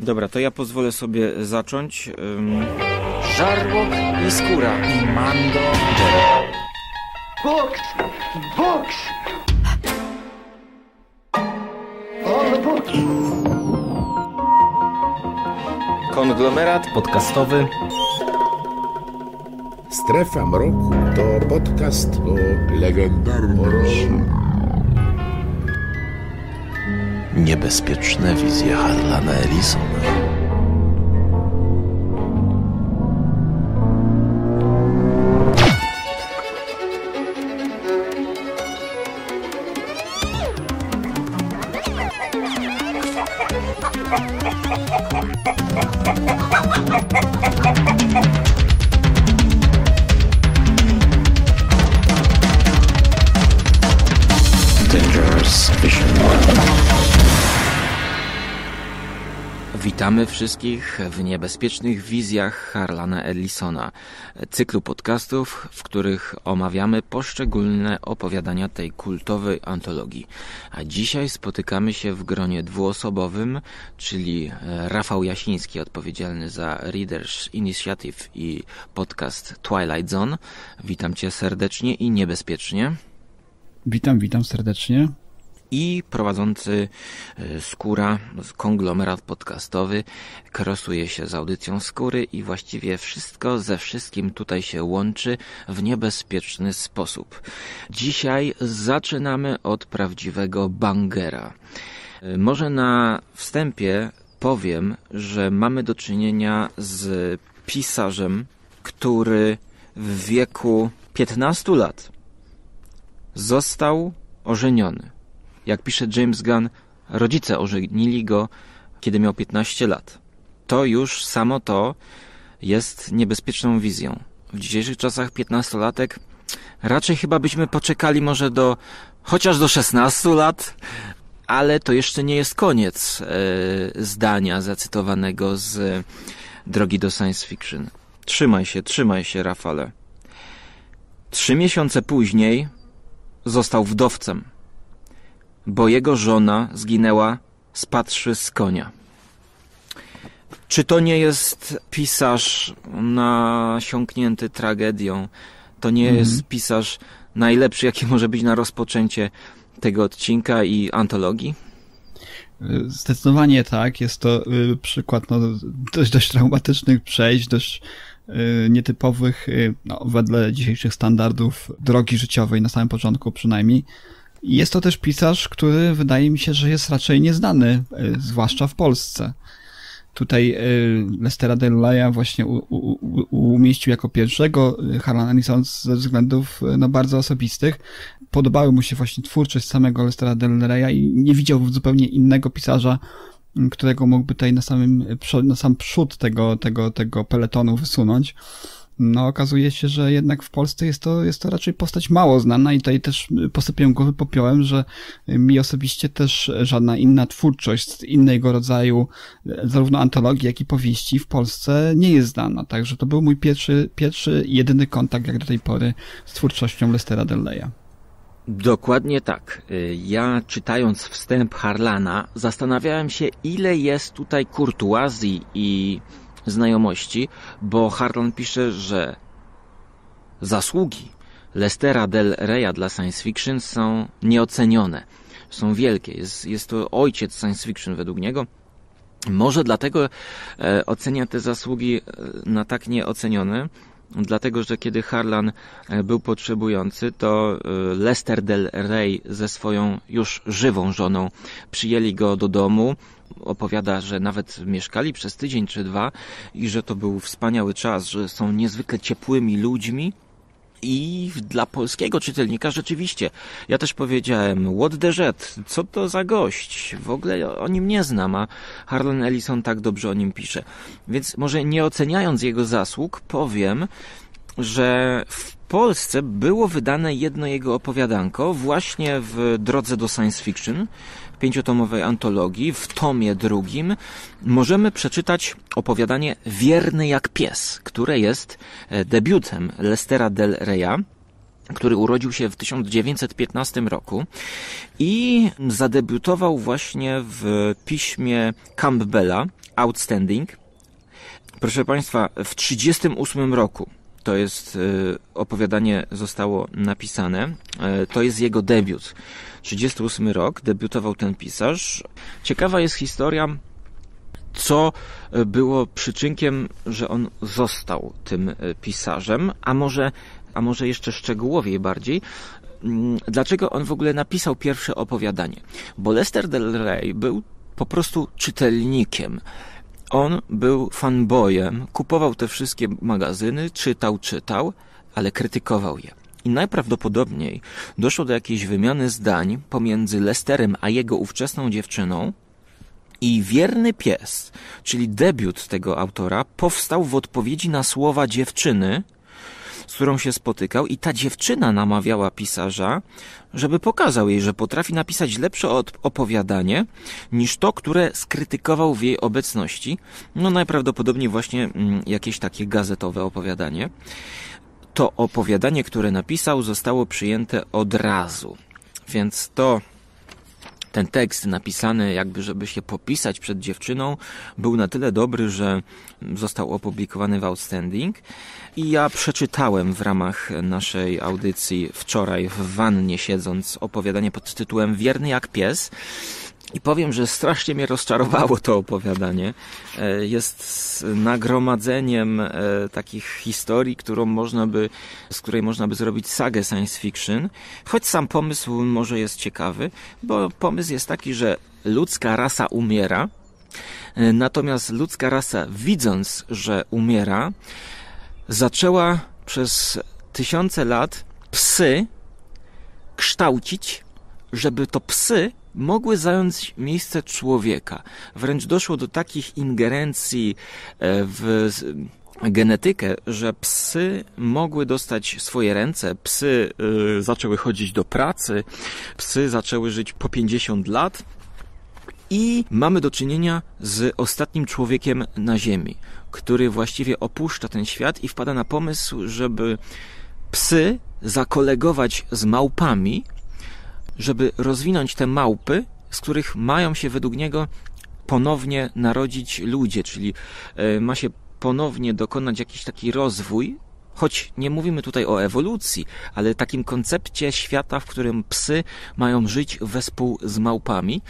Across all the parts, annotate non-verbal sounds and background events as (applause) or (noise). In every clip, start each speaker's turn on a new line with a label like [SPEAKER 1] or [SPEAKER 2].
[SPEAKER 1] Dobra, to ja pozwolę sobie zacząć. Um...
[SPEAKER 2] Żarłok i skóra.
[SPEAKER 1] I Mando.
[SPEAKER 3] All the books!
[SPEAKER 1] Konglomerat
[SPEAKER 2] Podcastowy.
[SPEAKER 4] Strefa Mroku to podcast o legendarnym
[SPEAKER 5] Niebezpieczne wizje Harlana Ellisona.
[SPEAKER 1] Wszystkich w niebezpiecznych wizjach Harlana Ellisona, cyklu podcastów, w których omawiamy poszczególne opowiadania tej kultowej antologii. A dzisiaj spotykamy się w gronie dwuosobowym, czyli Rafał Jasiński, odpowiedzialny za Readers Initiative i podcast Twilight Zone. Witam cię serdecznie i niebezpiecznie.
[SPEAKER 6] Witam, witam serdecznie.
[SPEAKER 1] I prowadzący y, Skóra, konglomerat podcastowy, krosuje się z audycją Skóry i właściwie wszystko ze wszystkim tutaj się łączy w niebezpieczny sposób. Dzisiaj zaczynamy od prawdziwego bangera. Y, Może na wstępie powiem, że mamy do czynienia z pisarzem, który w wieku 15 lat został ożeniony. Jak pisze James Gunn, rodzice ożenili go, kiedy miał 15 lat. To już samo to jest niebezpieczną wizją. W dzisiejszych czasach 15-latek raczej chyba byśmy poczekali może do chociaż do 16 lat, ale to jeszcze nie jest koniec e, zdania zacytowanego z Drogi do Science Fiction. Trzymaj się, trzymaj się, Rafale. Trzy miesiące później został wdowcem, bo jego żona zginęła spadłszy z konia. Czy to nie jest pisarz nasiąknięty tragedią? To nie jest pisarz najlepszy, jaki może być na rozpoczęcie tego odcinka i antologii?
[SPEAKER 6] Zdecydowanie tak. Jest to y, przykład no, dość, dość traumatycznych przejść, dość y, nietypowych, y, no, wedle dzisiejszych standardów, drogi życiowej, na samym początku przynajmniej. Jest to też pisarz, który wydaje mi się, że jest raczej nieznany, y, zwłaszcza w Polsce. Tutaj y, Lestera Delaya właśnie u, u, u, umieścił jako pierwszego y, Harlan Ellison ze względów no, bardzo osobistych. Podobały mu się właśnie twórczość samego Lestera Del Reya i nie widział zupełnie innego pisarza, którego mógłby tutaj na samym na sam przód tego, tego, tego peletonu wysunąć. No, okazuje się, że jednak w Polsce jest to, jest to raczej postać mało znana i tutaj też y, posypię głowy popiołem, że y, mi osobiście też żadna inna twórczość z innego rodzaju y, zarówno antologii, jak i powieści w Polsce nie jest znana. Także to był mój pierwszy, pierwszy jedyny kontakt jak do tej pory z twórczością Lestera Delleya.
[SPEAKER 1] Dokładnie tak. Ja czytając wstęp Harlana zastanawiałem się, ile jest tutaj kurtuazji i znajomości, bo Harlan pisze, że zasługi Lestera Del Reya dla science fiction są nieocenione. Są wielkie. Jest, jest to ojciec science fiction według niego. Może dlatego e, ocenia te zasługi e, na tak nieocenione, dlatego że kiedy Harlan e, był potrzebujący, to e, Lester Del Rey ze swoją już żywą żoną przyjęli go do domu. Opowiada, że nawet mieszkali przez tydzień czy dwa i że to był wspaniały czas, że są niezwykle ciepłymi ludźmi. I dla polskiego czytelnika rzeczywiście. Ja też powiedziałem, what the jet, co to za gość? W ogóle o nim nie znam, a Harlan Ellison tak dobrze o nim pisze. Więc może nie oceniając jego zasług, powiem, że w Polsce było wydane jedno jego opowiadanko właśnie w drodze do science fiction, pięciotomowej antologii, w tomie drugim, możemy przeczytać opowiadanie Wierny jak pies, które jest e, debiutem Lestera Del Reya, który urodził się w 1915 roku i zadebiutował właśnie w piśmie Campbella Outstanding. Proszę Państwa, w 1938 roku to jest y, opowiadanie zostało napisane. Y, to jest jego debiut. 38 rok, debiutował ten pisarz. Ciekawa jest historia, co było przyczynkiem, że on został tym y, pisarzem, a może, a może jeszcze szczegółowiej bardziej, mm, dlaczego on w ogóle napisał pierwsze opowiadanie. Bo Lester Del Rey był po prostu czytelnikiem. On był fanboyem, kupował te wszystkie magazyny, czytał, czytał, ale krytykował je. I najprawdopodobniej doszło do jakiejś wymiany zdań pomiędzy Lesterem a jego ówczesną dziewczyną, i Wierny Pies, czyli debiut tego autora, powstał w odpowiedzi na słowa dziewczyny, z którą się spotykał, i ta dziewczyna namawiała pisarza, żeby pokazał jej, że potrafi napisać lepsze opowiadanie niż to, które skrytykował w jej obecności. No najprawdopodobniej właśnie mm, jakieś takie gazetowe opowiadanie. To opowiadanie, które napisał, zostało przyjęte od razu. Więc to ten tekst napisany jakby, żeby się popisać przed dziewczyną, był na tyle dobry, że został opublikowany w Outstanding. I ja przeczytałem w ramach naszej audycji wczoraj w wannie siedząc opowiadanie pod tytułem Wierny jak pies. I powiem, że strasznie mnie rozczarowało to opowiadanie. E, jest nagromadzeniem e, takich historii, którą można by, z której można by zrobić sagę science fiction, choć sam pomysł może jest ciekawy, bo pomysł jest taki, że ludzka rasa umiera, e, natomiast ludzka rasa widząc, że umiera, zaczęła przez tysiące lat psy kształcić, żeby to psy mogły zająć miejsce człowieka. Wręcz doszło do takich ingerencji e, w genetykę, że psy mogły dostać swoje ręce, psy y, zaczęły chodzić do pracy, psy zaczęły żyć po 50 lat. I mamy do czynienia z ostatnim człowiekiem na Ziemi, który właściwie opuszcza ten świat i wpada na pomysł, żeby psy zakolegować z małpami, żeby rozwinąć te małpy, z których mają się według niego ponownie narodzić ludzie, czyli e, ma się ponownie dokonać jakiś taki rozwój, choć nie mówimy tutaj o ewolucji, ale takim koncepcie świata, w którym psy mają żyć wespół z małpami.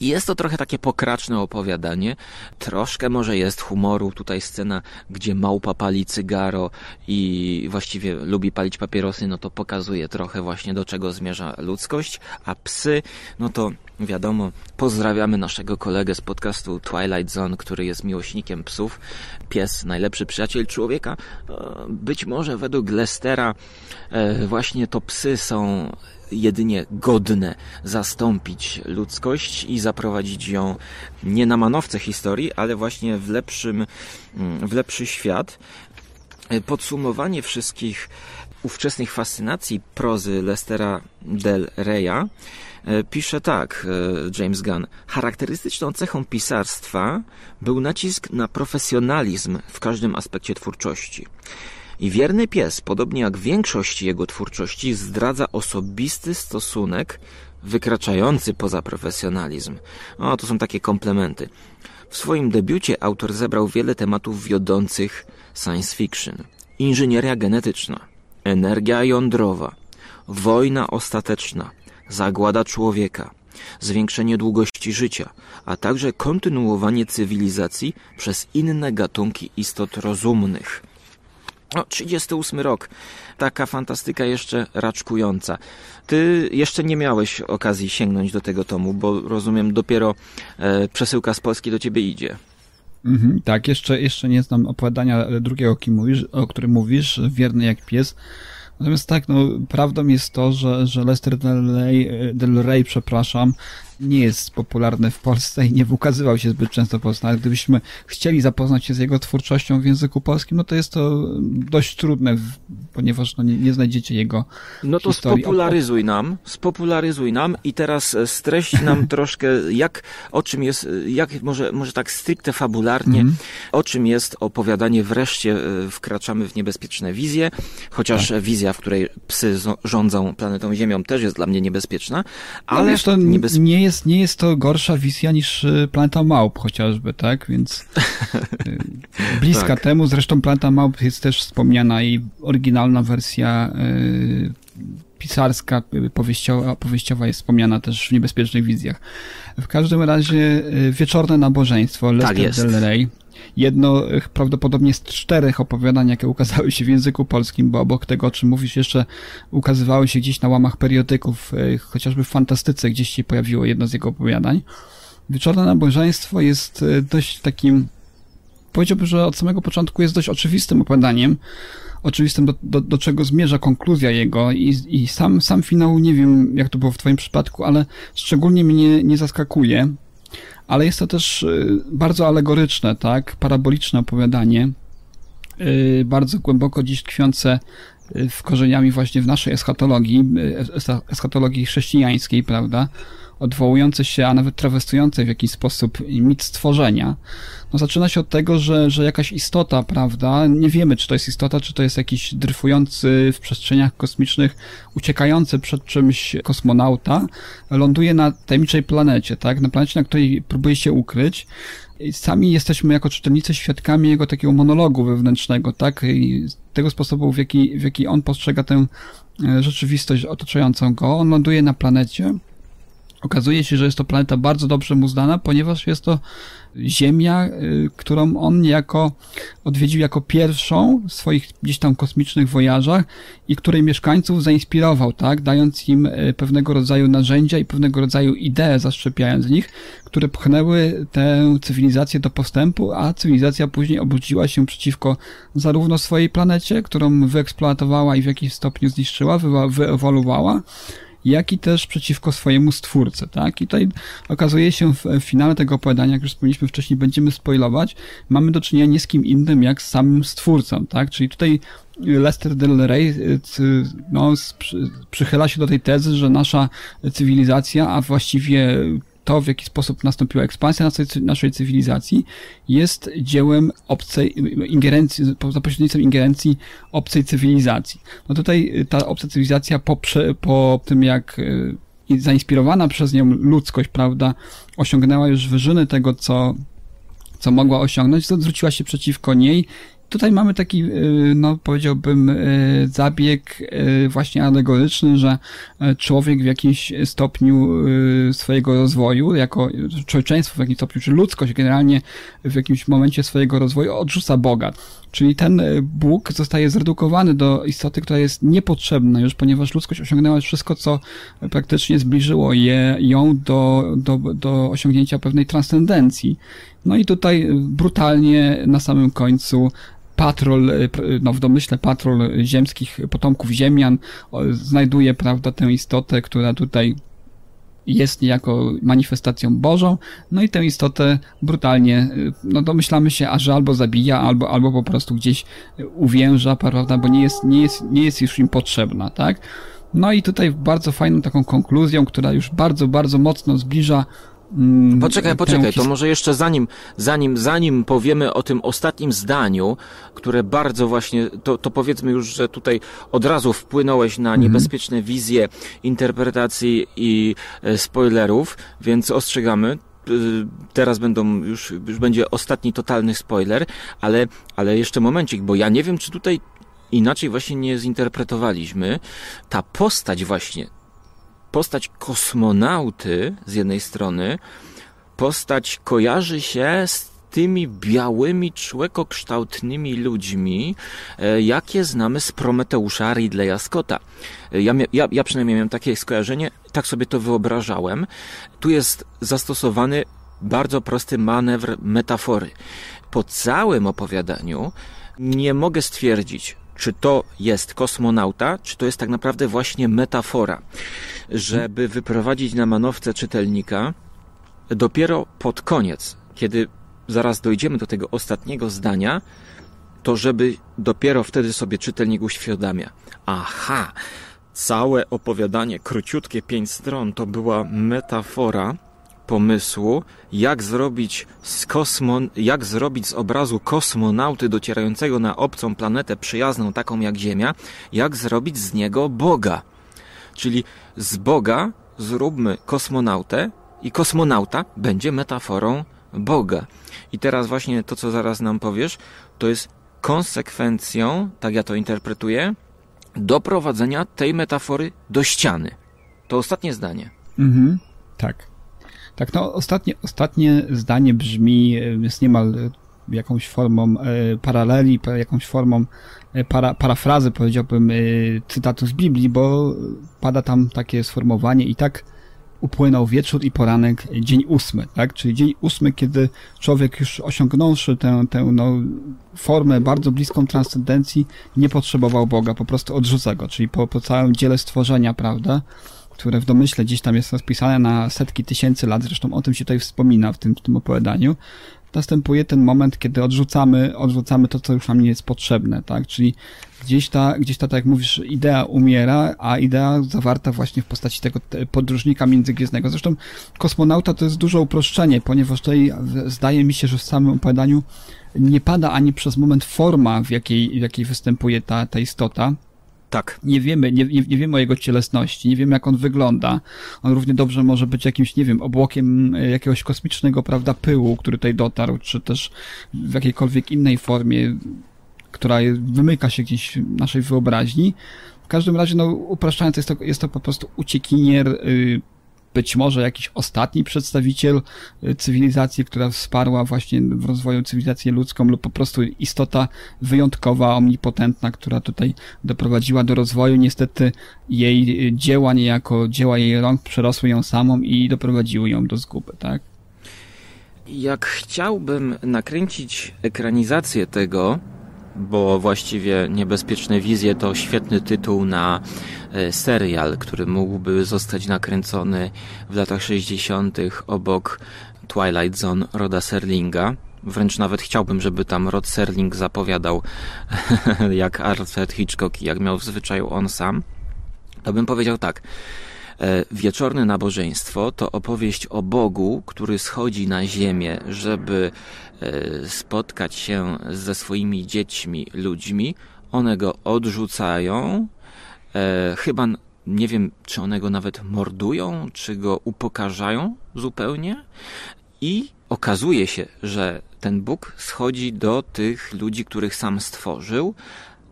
[SPEAKER 1] Jest to trochę takie pokraczne opowiadanie. Troszkę może jest humoru. Tutaj scena, gdzie małpa pali cygaro i właściwie lubi palić papierosy, no to pokazuje trochę właśnie do czego zmierza ludzkość. A psy, no to wiadomo, pozdrawiamy naszego kolegę z podcastu Twilight Zone, który jest miłośnikiem psów. Pies, najlepszy przyjaciel człowieka. E, być może według Lestera e, właśnie to psy są jedynie godne zastąpić ludzkość i zaprowadzić ją nie na manowce historii, ale właśnie w lepszym, mm, w lepszy świat. Podsumowanie wszystkich ówczesnych fascynacji prozy Lestera del Reya e, pisze tak e, James Gunn. Charakterystyczną cechą pisarstwa był nacisk na profesjonalizm w każdym aspekcie twórczości. I wierny pies, podobnie jak większość jego twórczości, zdradza osobisty stosunek wykraczający poza profesjonalizm. O, to są takie komplementy. W swoim debiucie autor zebrał wiele tematów wiodących science fiction. Inżynieria genetyczna, energia jądrowa, wojna ostateczna, zagłada człowieka, zwiększenie długości życia, a także kontynuowanie cywilizacji przez inne gatunki istot rozumnych. O, 38 rok. Taka fantastyka jeszcze raczkująca. Ty jeszcze nie miałeś okazji sięgnąć do tego tomu, bo rozumiem, dopiero e, przesyłka z Polski do ciebie idzie.
[SPEAKER 6] Mhm, tak, jeszcze, jeszcze nie znam opowiadania drugiego, o którym mówisz, wierny jak pies. Natomiast tak, no, prawdą jest to, że, że Lester Del Rey, Del Rey, przepraszam, nie jest popularny w Polsce i nie ukazywał się zbyt często w Polsce. Ale gdybyśmy chcieli zapoznać się z jego twórczością w języku polskim, no to jest to dość trudne, ponieważ no, nie, nie znajdziecie jego
[SPEAKER 1] No to
[SPEAKER 6] historii.
[SPEAKER 1] spopularyzuj nam, spopularyzuj nam i teraz e, streść nam (laughs) troszkę, jak, o czym jest, jak może, może tak stricte fabularnie, mm. o czym jest opowiadanie wreszcie e, wkraczamy w niebezpieczne wizje, chociaż tak. wizja, w której psy rządzą planetą Ziemią też jest dla mnie niebezpieczna,
[SPEAKER 6] ale no, to nie jest jest, nie jest to gorsza wizja niż y, Planeta Małp chociażby, tak? Więc y, (laughs) bliska
[SPEAKER 1] Tak.
[SPEAKER 6] temu. Zresztą Planeta Małp jest też wspomniana i oryginalna wersja y, pisarska, powieściowa, powieściowa jest wspomniana też w Niebezpiecznych Wizjach. W każdym razie y, Wieczorne Nabożeństwo, Lester
[SPEAKER 1] jest.
[SPEAKER 6] Del Rey. Jedno prawdopodobnie z czterech opowiadań, jakie ukazały się w języku polskim, bo obok tego, o czym mówisz, jeszcze ukazywały się gdzieś na łamach periodyków, y, chociażby w Fantastyce gdzieś się pojawiło jedno z jego opowiadań. Wieczorne Nabożeństwo jest y, dość takim, powiedziałbym, że od samego początku jest dość oczywistym opowiadaniem, oczywistym, do, do, do czego zmierza konkluzja jego i, i sam, sam finał, nie wiem jak to było w twoim przypadku, ale szczególnie mnie nie zaskakuje, ale jest to też y, bardzo alegoryczne, tak, paraboliczne opowiadanie, y, bardzo głęboko dziś tkwiące y, w korzeniami właśnie w naszej eschatologii, es- eschatologii chrześcijańskiej, prawda, odwołujące się, a nawet trawestujące w jakiś sposób mit stworzenia. No zaczyna się od tego, że, że jakaś istota, prawda, nie wiemy, czy to jest istota, czy to jest jakiś dryfujący w przestrzeniach kosmicznych, uciekający przed czymś kosmonauta, ląduje na tajemniczej planecie, tak, na planecie, na której próbuje się ukryć. Sami jesteśmy jako czytelnicy świadkami jego takiego monologu wewnętrznego, tak, i tego sposobu, w jaki, w jaki on postrzega tę e, rzeczywistość otaczającą go. On ląduje na planecie, Okazuje się, że jest to planeta bardzo dobrze mu znana, ponieważ jest to Ziemia, y, którą on niejako odwiedził jako pierwszą w swoich gdzieś tam kosmicznych wojażach i której mieszkańców zainspirował, tak, dając im y, pewnego rodzaju narzędzia i pewnego rodzaju idee, zaszczepiając w nich, które pchnęły tę cywilizację do postępu, a cywilizacja później obróciła się przeciwko zarówno swojej planecie, którą wyeksploatowała i w jakiś stopniu zniszczyła, wyewoluowała, jak i też przeciwko swojemu stwórcy, tak? I tutaj okazuje się w finale tego opowiadania, jak już wspomnieliśmy wcześniej, będziemy spoilować, mamy do czynienia nie z kim innym jak z samym stwórcą, tak? Czyli tutaj Lester Del Rey y, no, przychyla się do tej tezy, że nasza cywilizacja, a właściwie to, w jaki sposób nastąpiła ekspansja naszej, naszej cywilizacji, jest dziełem obcej ingerencji, za pośrednictwem ingerencji obcej cywilizacji. No tutaj y, ta obca cywilizacja po, po tym, jak y, zainspirowana przez nią ludzkość, prawda, osiągnęła już wyżyny tego, co, co mogła osiągnąć, to zwróciła się przeciwko niej. Tutaj mamy taki, y, no powiedziałbym, y, zabieg y, właśnie alegoryczny, że człowiek w jakimś stopniu swojego rozwoju, jako człowieczeństwo w jakimś stopniu, czy ludzkość generalnie w jakimś momencie swojego rozwoju odrzuca Boga. Czyli ten Bóg zostaje zredukowany do istoty, która jest niepotrzebna już, ponieważ ludzkość osiągnęła wszystko, co praktycznie zbliżyło je, ją do, do, do osiągnięcia pewnej transcendencji. No i tutaj brutalnie na samym końcu patrol, pr- no w domyśle patrol ziemskich potomków ziemian znajduje, prawda, tę istotę, która tutaj jest niejako manifestacją Bożą, no i tę istotę brutalnie, y, no domyślamy się, a że albo zabija, albo, albo po prostu gdzieś y, uwięża, prawda, bo nie jest, nie jest, nie jest już im potrzebna, tak? No i tutaj bardzo fajną taką konkluzją, która już bardzo, bardzo mocno zbliża
[SPEAKER 1] Poczekaj,
[SPEAKER 6] tę
[SPEAKER 1] poczekaj, to może jeszcze zanim, zanim, zanim powiemy o tym ostatnim zdaniu, które bardzo właśnie, to, to powiedzmy już, że tutaj od razu wpłynąłeś na niebezpieczne wizje interpretacji i e, spoilerów, więc ostrzegamy. Y, Teraz będą już, już będzie ostatni totalny spoiler, ale, ale jeszcze momencik, bo ja nie wiem, czy tutaj inaczej właśnie nie zinterpretowaliśmy. Ta postać właśnie, postać kosmonauty z jednej strony, postać kojarzy się z tymi białymi, człekokształtnymi ludźmi, e, jakie znamy z Prometeusza Ridleya Scotta. E, Ja, ja, ja przynajmniej miałem takie skojarzenie, tak sobie to wyobrażałem. Tu jest zastosowany bardzo prosty manewr metafory. Po całym opowiadaniu nie mogę stwierdzić, czy to jest kosmonauta, czy to jest tak naprawdę właśnie metafora, żeby wyprowadzić na manowce czytelnika dopiero pod koniec, kiedy zaraz dojdziemy do tego ostatniego zdania, to żeby dopiero wtedy sobie czytelnik uświadamia. Aha, całe opowiadanie, króciutkie pięć stron, to była metafora pomysłu, jak zrobić z kosmon, jak zrobić z obrazu kosmonauty docierającego na obcą planetę przyjazną taką jak Ziemia, jak zrobić z niego Boga. Czyli z Boga zróbmy kosmonautę, i kosmonauta będzie metaforą Boga. I teraz właśnie to, co zaraz nam powiesz, to jest konsekwencją, tak ja to interpretuję, doprowadzenia tej metafory do ściany. To ostatnie zdanie.
[SPEAKER 6] Mhm, tak. Tak, no ostatnie, ostatnie zdanie brzmi, e, jest niemal e, jakąś formą e, paraleli, jakąś formą para, parafrazy, powiedziałbym, cytatu z Biblii, bo pada tam takie sformułowanie i tak upłynął wieczór i poranek, dzień ósmy, tak? Czyli dzień ósmy, kiedy człowiek już osiągnąwszy tę, tę no, formę bardzo bliską transcendencji, nie potrzebował Boga, po prostu odrzuca go, czyli po, po całym dziele stworzenia, prawda? Które w domyśle gdzieś tam jest rozpisane na setki tysięcy lat, zresztą o tym się tutaj wspomina w tym, w tym opowiadaniu, następuje ten moment, kiedy odrzucamy, odrzucamy to, co już nam nie jest potrzebne, tak? Czyli gdzieś ta, gdzieś ta, tak jak mówisz, idea umiera, a idea zawarta właśnie w postaci tego podróżnika międzygwiezdnego. Zresztą kosmonauta to jest duże uproszczenie, ponieważ tutaj zdaje mi się, że w samym opowiadaniu nie pada ani przez moment forma, w jakiej, w jakiej występuje ta, ta istota,
[SPEAKER 1] tak.
[SPEAKER 6] Nie wiemy, nie, nie, nie wiemy o jego cielesności, nie wiemy jak on wygląda. On równie dobrze może być jakimś, nie wiem, obłokiem e, jakiegoś kosmicznego, prawda, pyłu, który tutaj dotarł, czy też w jakiejkolwiek innej formie, która wymyka się gdzieś naszej wyobraźni. W każdym razie, no, upraszczając, jest to, jest to po prostu uciekinier, y, być może jakiś ostatni przedstawiciel y, cywilizacji, która wsparła właśnie w rozwoju cywilizację ludzką lub po prostu istota wyjątkowa, omnipotentna, która tutaj doprowadziła do rozwoju. Niestety jej y, dzieła niejako, dzieła jej rąk przerosły ją samą i doprowadziły ją do zguby, tak?
[SPEAKER 1] Jak chciałbym nakręcić ekranizację tego, bo właściwie Niebezpieczne Wizje to świetny tytuł na e, serial, który mógłby zostać nakręcony w latach 60. obok Twilight Zone Roda Serlinga. Wręcz nawet chciałbym, żeby tam Rod Serling zapowiadał (laughs) jak Alfred Hitchcock i jak miał w zwyczaju on sam. To bym powiedział tak. E, wieczorne nabożeństwo to opowieść o Bogu, który schodzi na ziemię, żeby spotkać się ze swoimi dziećmi, ludźmi. One go odrzucają. E, chyba nie wiem, czy one go nawet mordują, czy go upokarzają zupełnie. I okazuje się, że ten Bóg schodzi do tych ludzi, których sam stworzył,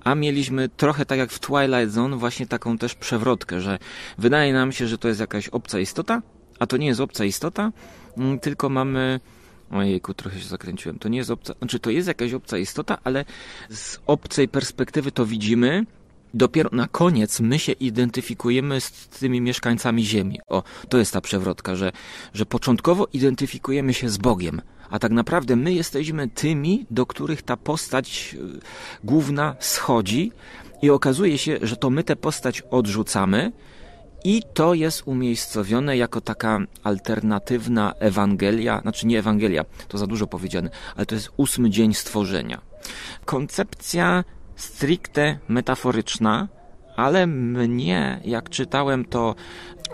[SPEAKER 1] a mieliśmy trochę tak jak w Twilight Zone właśnie taką też przewrotkę, że wydaje nam się, że to jest jakaś obca istota, a to nie jest obca istota, mm, tylko mamy Ojejku, trochę się zakręciłem. To nie jest obca, znaczy to jest jakaś obca istota, ale z obcej perspektywy to widzimy. Dopiero na koniec my się identyfikujemy z tymi mieszkańcami Ziemi. O, to jest ta przewrotka, że, że początkowo identyfikujemy się z Bogiem, a tak naprawdę my jesteśmy tymi, do których ta postać e, główna schodzi i okazuje się, że to my tę postać odrzucamy i to jest umiejscowione jako taka alternatywna Ewangelia, znaczy nie Ewangelia, to za dużo powiedziane, ale to jest ósmy dzień stworzenia. Koncepcja stricte metaforyczna, ale mnie, jak czytałem to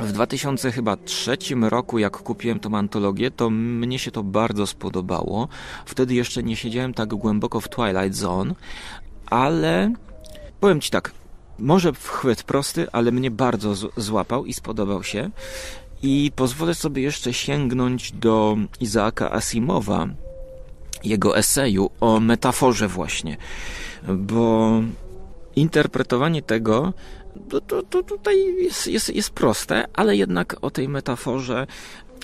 [SPEAKER 1] w 2003 roku, jak kupiłem tą antologię, to mnie się to bardzo spodobało. Wtedy jeszcze nie siedziałem tak głęboko w Twilight Zone, ale powiem Ci tak, może chwyt prosty, ale mnie bardzo złapał i spodobał się. I pozwolę sobie jeszcze sięgnąć do Izaaka Asimowa, jego eseju o metaforze właśnie, bo interpretowanie tego to, to, to tutaj jest, jest, jest proste, ale jednak o tej metaforze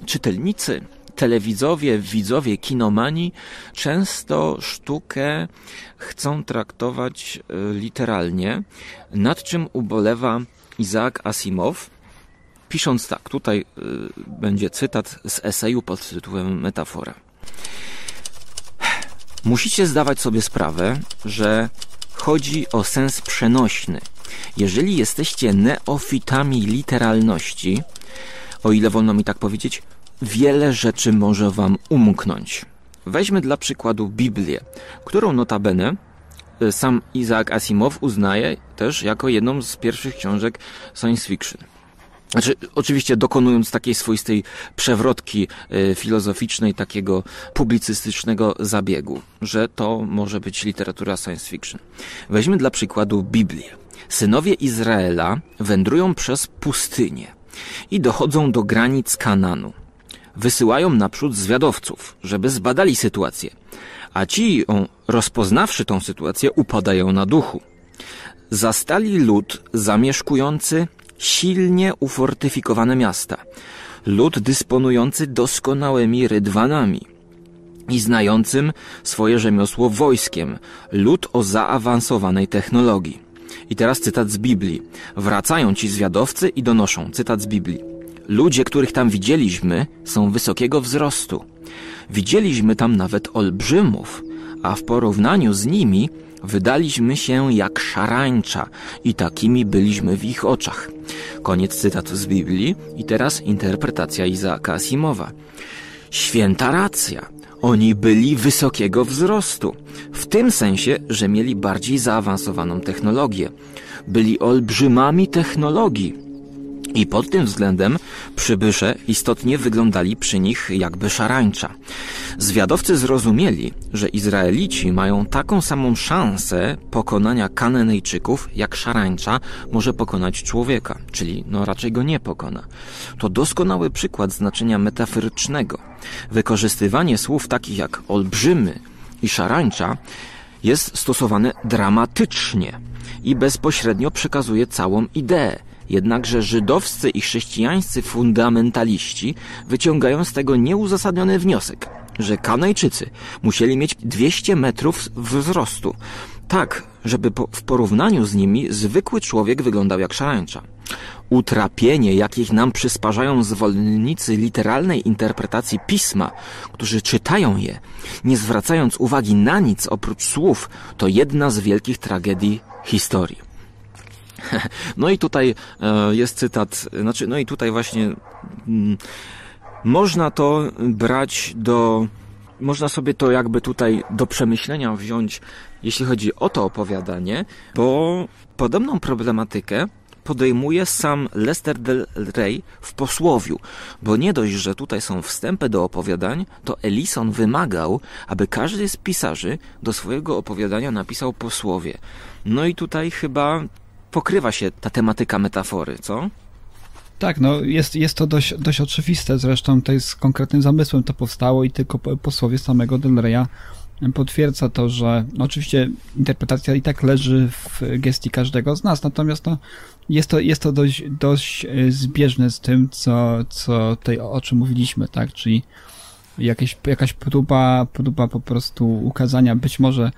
[SPEAKER 1] czytelnicy, telewidzowie, widzowie, kinomani często sztukę chcą traktować e, literalnie, nad czym ubolewa Isaac Asimov, pisząc tak, tutaj y, będzie cytat z eseju pod tytułem Metafora. Musicie zdawać sobie sprawę, że chodzi o sens przenośny. Jeżeli jesteście neofitami literalności, o ile wolno mi tak powiedzieć, wiele rzeczy może wam umknąć. Weźmy dla przykładu Biblię, którą notabene y, sam Isaac Asimov uznaje też jako jedną z pierwszych książek science fiction. Znaczy, oczywiście dokonując takiej swoistej przewrotki y, filozoficznej, takiego publicystycznego zabiegu, że to może być literatura science fiction. Weźmy dla przykładu Biblię. Synowie Izraela wędrują przez pustynię i dochodzą do granic Kananu. Wysyłają naprzód zwiadowców, żeby zbadali sytuację, a ci, rozpoznawszy tą sytuację, upadają na duchu. Zastali lud zamieszkujący silnie ufortyfikowane miasta, lud dysponujący doskonałymi rydwanami i znającym swoje rzemiosło wojskiem, lud o zaawansowanej technologii. I teraz cytat z Biblii. Wracają ci zwiadowcy i donoszą, cytat z Biblii. Ludzie, których tam widzieliśmy, są wysokiego wzrostu. Widzieliśmy tam nawet olbrzymów, a w porównaniu z nimi wydaliśmy się jak szarańcza i takimi byliśmy w ich oczach. Koniec cytatu z Biblii i teraz interpretacja Izaaka Asimowa. Święta racja. Oni byli wysokiego wzrostu. W tym sensie, że mieli bardziej zaawansowaną technologię. Byli olbrzymami technologii. I pod tym względem przybysze istotnie wyglądali przy nich jakby szarańcza. Zwiadowcy zrozumieli, że Izraelici mają taką samą szansę pokonania Kananejczyków, jak szarańcza może pokonać człowieka, czyli no raczej go nie pokona. To doskonały przykład znaczenia metaforycznego. Wykorzystywanie słów takich jak olbrzymy i szarańcza jest stosowane dramatycznie i bezpośrednio przekazuje całą ideę. Jednakże żydowscy i chrześcijańscy fundamentaliści wyciągają z tego nieuzasadniony wniosek, że Kanajczycy musieli mieć 200 metrów wzrostu, tak, żeby po, w porównaniu z nimi zwykły człowiek wyglądał jak szarańcza. Utrapienie, jakich nam przysparzają zwolennicy literalnej interpretacji pisma, którzy czytają je, nie zwracając uwagi na nic oprócz słów, to jedna z wielkich tragedii historii. (laughs) No i tutaj e, jest cytat, znaczy, no i tutaj właśnie mm, można to brać do, można sobie to jakby tutaj do przemyślenia wziąć, jeśli chodzi o to opowiadanie, bo podobną problematykę podejmuje sam Lester del Rey w posłowiu, bo nie dość, że tutaj są wstępy do opowiadań, to Ellison wymagał, aby każdy z pisarzy do swojego opowiadania napisał posłowie. No i tutaj chyba pokrywa się ta tematyka metafory, co?
[SPEAKER 6] Tak, no jest, jest to dość, dość oczywiste, zresztą to jest z konkretnym zamysłem to powstało i tylko posłowie samego Del Reya potwierdza to, że no oczywiście interpretacja i tak leży w gestii każdego z nas, natomiast no, jest to, jest to dość, dość e, zbieżne z tym, co, co tutaj, o czym mówiliśmy, tak, czyli jakieś, jakaś próba, próba po prostu ukazania być może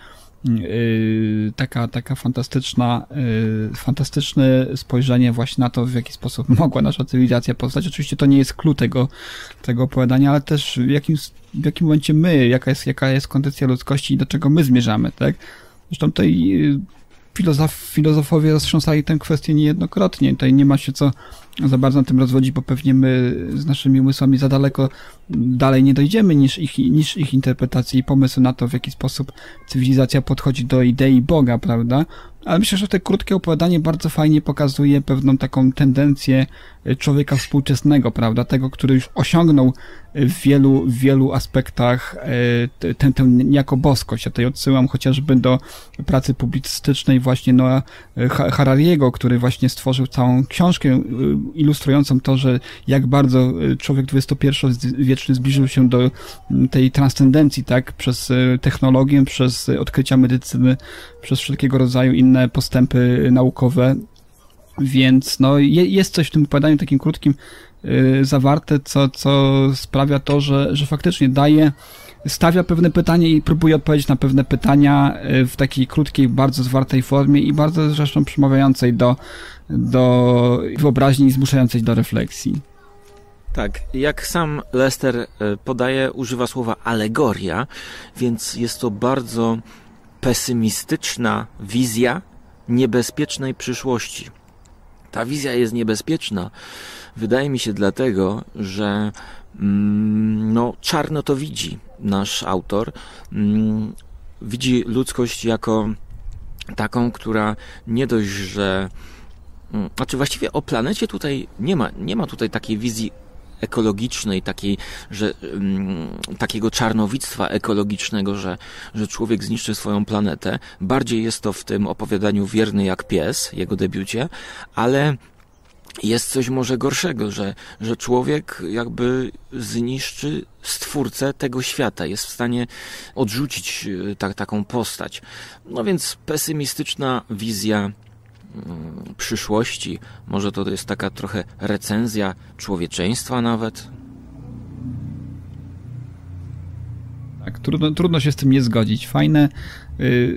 [SPEAKER 6] taka, taka fantastyczna, yy, fantastyczne spojrzenie właśnie na to, w jaki sposób (laughs) mogła nasza cywilizacja powstać. Oczywiście to nie jest klucz tego, tego opowiadania, ale też w jakim, w jakim momencie my, jaka jest, jaka jest kondycja ludzkości i do czego my zmierzamy, tak? Zresztą tutaj yy, filozof, filozofowie roztrząsali tę kwestię niejednokrotnie. Tutaj nie ma się co za bardzo na tym rozwodzić, bo pewnie my z naszymi umysłami za daleko dalej nie dojdziemy niż ich, niż ich interpretacji i pomysł na to, w jaki sposób cywilizacja podchodzi do idei Boga, prawda? Ale myślę, że te krótkie opowiadanie bardzo fajnie pokazuje pewną taką tendencję człowieka współczesnego, prawda? Tego, który już osiągnął w wielu, w wielu aspektach e, tę, tę niejako boskość. Ja tutaj odsyłam chociażby do pracy publicystycznej właśnie Noa Harariego, który właśnie stworzył całą książkę e, ilustrującą to, że jak bardzo e, człowiek XXI-wieczny zbliżył się do tej transcendencji, tak? Przez technologię, przez odkrycia medycyny, przez wszelkiego rodzaju inne postępy naukowe. Więc no, jest coś w tym opowiadaniu takim krótkim zawarte, co, co sprawia to, że, że faktycznie daje, stawia pewne pytanie i próbuje odpowiedzieć na pewne pytania yy, w takiej krótkiej, bardzo zwartej formie i bardzo zresztą przemawiającej do, do wyobraźni i zmuszającej do refleksji.
[SPEAKER 1] Tak, jak sam Lester y, podaje, używa słowa alegoria, więc jest to bardzo pesymistyczna wizja niebezpiecznej przyszłości. Ta wizja jest niebezpieczna, wydaje mi się dlatego, że mm, no, czarno to widzi nasz autor. Mm, widzi ludzkość jako taką, która nie dość, że mm, znaczy właściwie o planecie tutaj nie ma, nie ma tutaj takiej wizji ekologicznej, takiej, że, um, takiego czarnowictwa ekologicznego, że, że człowiek zniszczy swoją planetę. Bardziej jest to w tym opowiadaniu Wierny jak pies, jego debiucie, ale jest coś może gorszego, że, że człowiek jakby zniszczy stwórcę tego świata, jest w stanie odrzucić e, tak, taką postać. No więc pesymistyczna wizja mm, przyszłości, może to jest taka trochę recenzja człowieczeństwa nawet.
[SPEAKER 6] Tak, trudno, trudno się z tym nie zgodzić. Fajne,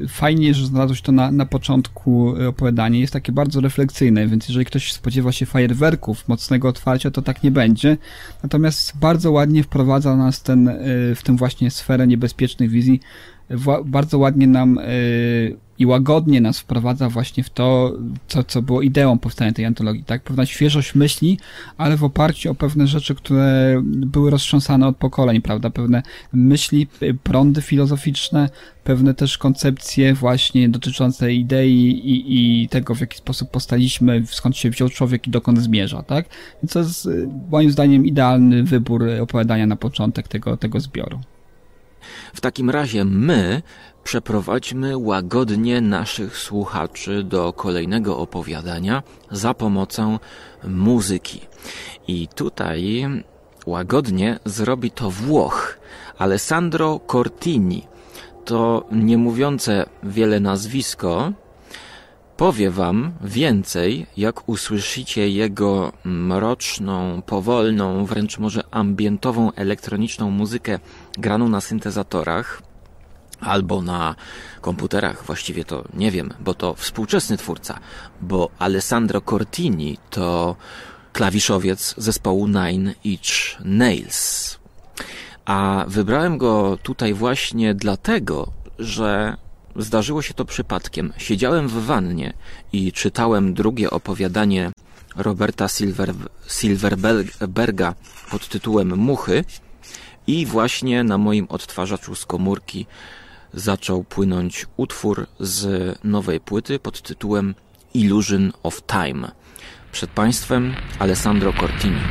[SPEAKER 6] fajnie, że znalazłeś to na, na początku opowiadania. Jest takie bardzo refleksyjne, więc jeżeli ktoś spodziewa się fajerwerków, mocnego otwarcia, to tak nie będzie. Natomiast bardzo ładnie wprowadza nas ten, y, w tę właśnie sferę niebezpiecznych wizji. Bardzo ładnie nam y, i łagodnie nas wprowadza właśnie w to, co, co było ideą powstania tej antologii, tak? Pewna świeżość myśli, ale w oparciu o pewne rzeczy, które były roztrząsane od pokoleń, prawda? Pewne myśli, prądy filozoficzne, pewne też koncepcje właśnie dotyczące idei i, i tego, w jaki sposób postaliśmy, skąd się wziął człowiek i dokąd zmierza, tak? Więc to jest moim zdaniem idealny wybór opowiadania na początek tego, tego zbioru.
[SPEAKER 1] W takim razie my przeprowadźmy łagodnie naszych słuchaczy do kolejnego opowiadania za pomocą muzyki. I tutaj łagodnie zrobi to Włoch, Alessandro Cortini. To nie mówiące wiele nazwisko, powie wam więcej, jak usłyszycie jego mroczną, powolną, wręcz może ambientową elektroniczną muzykę graną na syntezatorach albo na komputerach, właściwie to nie wiem, bo to współczesny twórca, bo Alessandro Cortini to klawiszowiec zespołu Nine Inch Nails. A wybrałem go tutaj właśnie dlatego, że zdarzyło się to przypadkiem. Siedziałem w wannie i czytałem drugie opowiadanie Roberta Silver, Silverberga pod tytułem Muchy i właśnie na moim odtwarzaczu z komórki zaczął płynąć utwór z nowej płyty pod tytułem Illusion of Time. Przed Państwem Alessandro Cortini.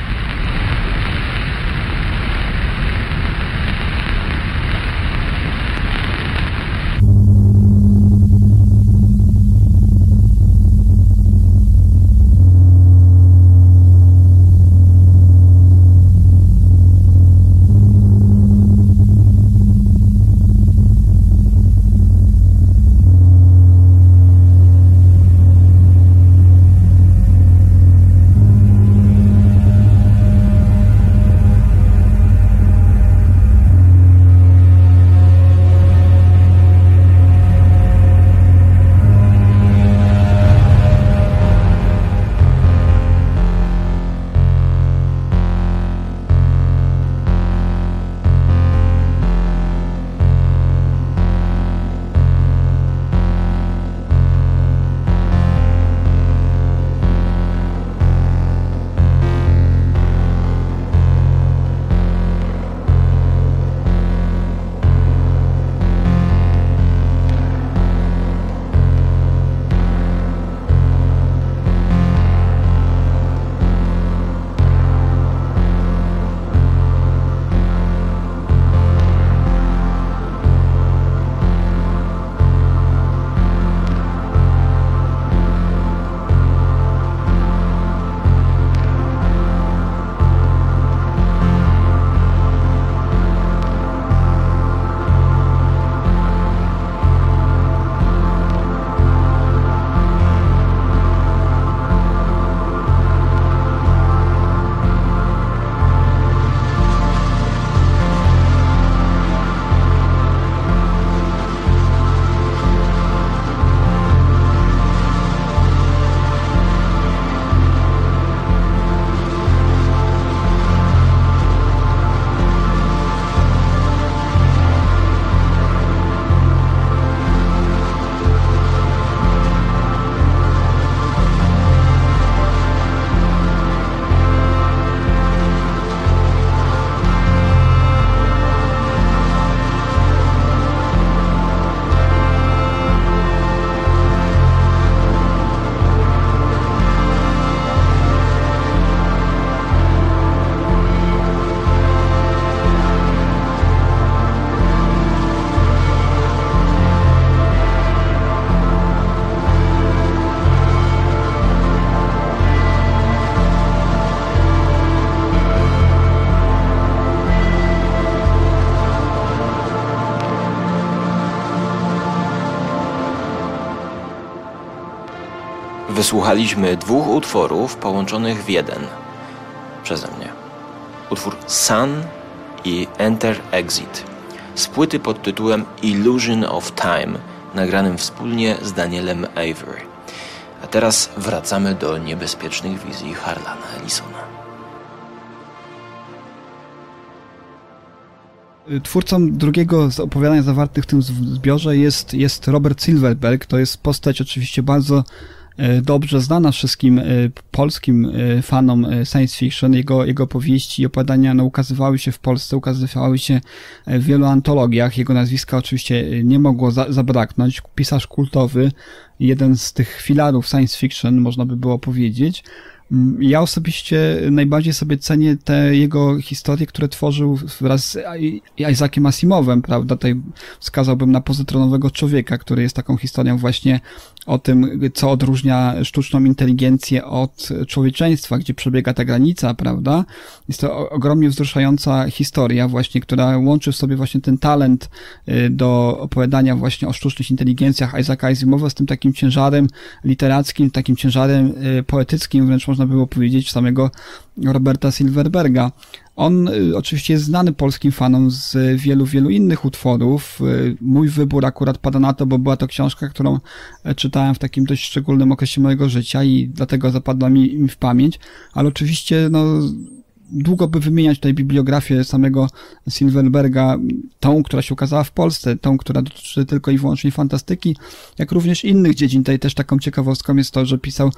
[SPEAKER 1] Wysłuchaliśmy dwóch utworów połączonych w jeden przeze mnie. Utwór Sun i Enter Exit z płyty pod tytułem Illusion of Time, nagranym wspólnie z Danielem Avery. A teraz wracamy do niebezpiecznych wizji Harlana Ellisona.
[SPEAKER 6] Twórcą drugiego z opowiadań zawartych w tym zbiorze jest, jest Robert Silverberg. To jest postać oczywiście bardzo dobrze znana wszystkim e, polskim e, fanom science fiction. Jego, jego powieści i opowiadania no, ukazywały się w Polsce, ukazywały się w wielu antologiach. Jego nazwiska oczywiście nie mogło za, zabraknąć. Pisarz kultowy, jeden z tych filarów science fiction, można by było powiedzieć. Mm, ja osobiście najbardziej sobie cenię te jego historie, które tworzył wraz z Isaaciem Asimovem, prawda? Tutaj wskazałbym na pozytronowego człowieka, który jest taką historią właśnie o tym, co odróżnia sztuczną inteligencję od człowieczeństwa, gdzie przebiega ta granica, prawda? Jest to ogromnie wzruszająca historia właśnie, która łączy w sobie właśnie ten talent y, do opowiadania właśnie o sztucznych inteligencjach Isaaca Asimova z tym takim ciężarem literackim, takim ciężarem y, poetyckim, wręcz można było powiedzieć, samego Roberta Silverberga. On y, oczywiście jest znany polskim fanom z wielu, wielu innych utworów. Y, mój wybór akurat pada na to, bo była to książka, którą e, czytałem w takim dość szczególnym okresie mojego życia i dlatego zapadła mi w pamięć, ale oczywiście no, długo by wymieniać tutaj bibliografię samego Silverberga, tą, która się ukazała w Polsce, tą, która dotyczy tylko i wyłącznie fantastyki, jak również innych dziedzin. Tutaj też taką ciekawostką jest to, że pisał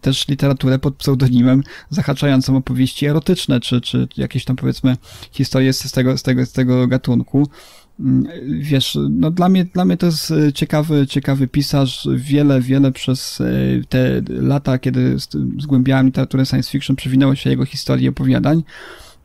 [SPEAKER 6] też literaturę pod pseudonimem, zahaczającą opowieści erotyczne, czy, czy jakieś tam powiedzmy historie z tego, z tego, z tego gatunku. Mm, wiesz, no dla mnie, dla mnie to jest e, ciekawy, ciekawy pisarz. Wiele, wiele przez e, te lata, kiedy zgłębiałem literaturę science fiction, przewinęło się jego historii opowiadań.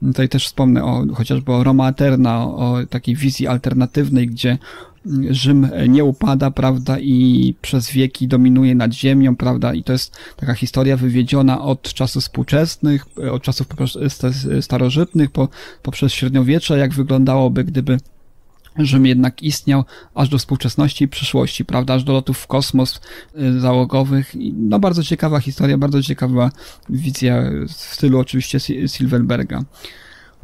[SPEAKER 6] Tutaj też wspomnę o, chociażby o Roma Eterna, o, o takiej wizji alternatywnej, gdzie mm, Rzym nie upada, prawda, i przez wieki dominuje nad ziemią, prawda, i to jest taka historia wywiedziona od czasów współczesnych, od czasów starożytnych, po, poprzez średniowiecze, jak wyglądałoby, gdyby Rzym jednak istniał aż do współczesności i przyszłości, prawda, aż do lotów w kosmos y, załogowych. No bardzo ciekawa historia, bardzo ciekawa wizja w stylu oczywiście Silverberga.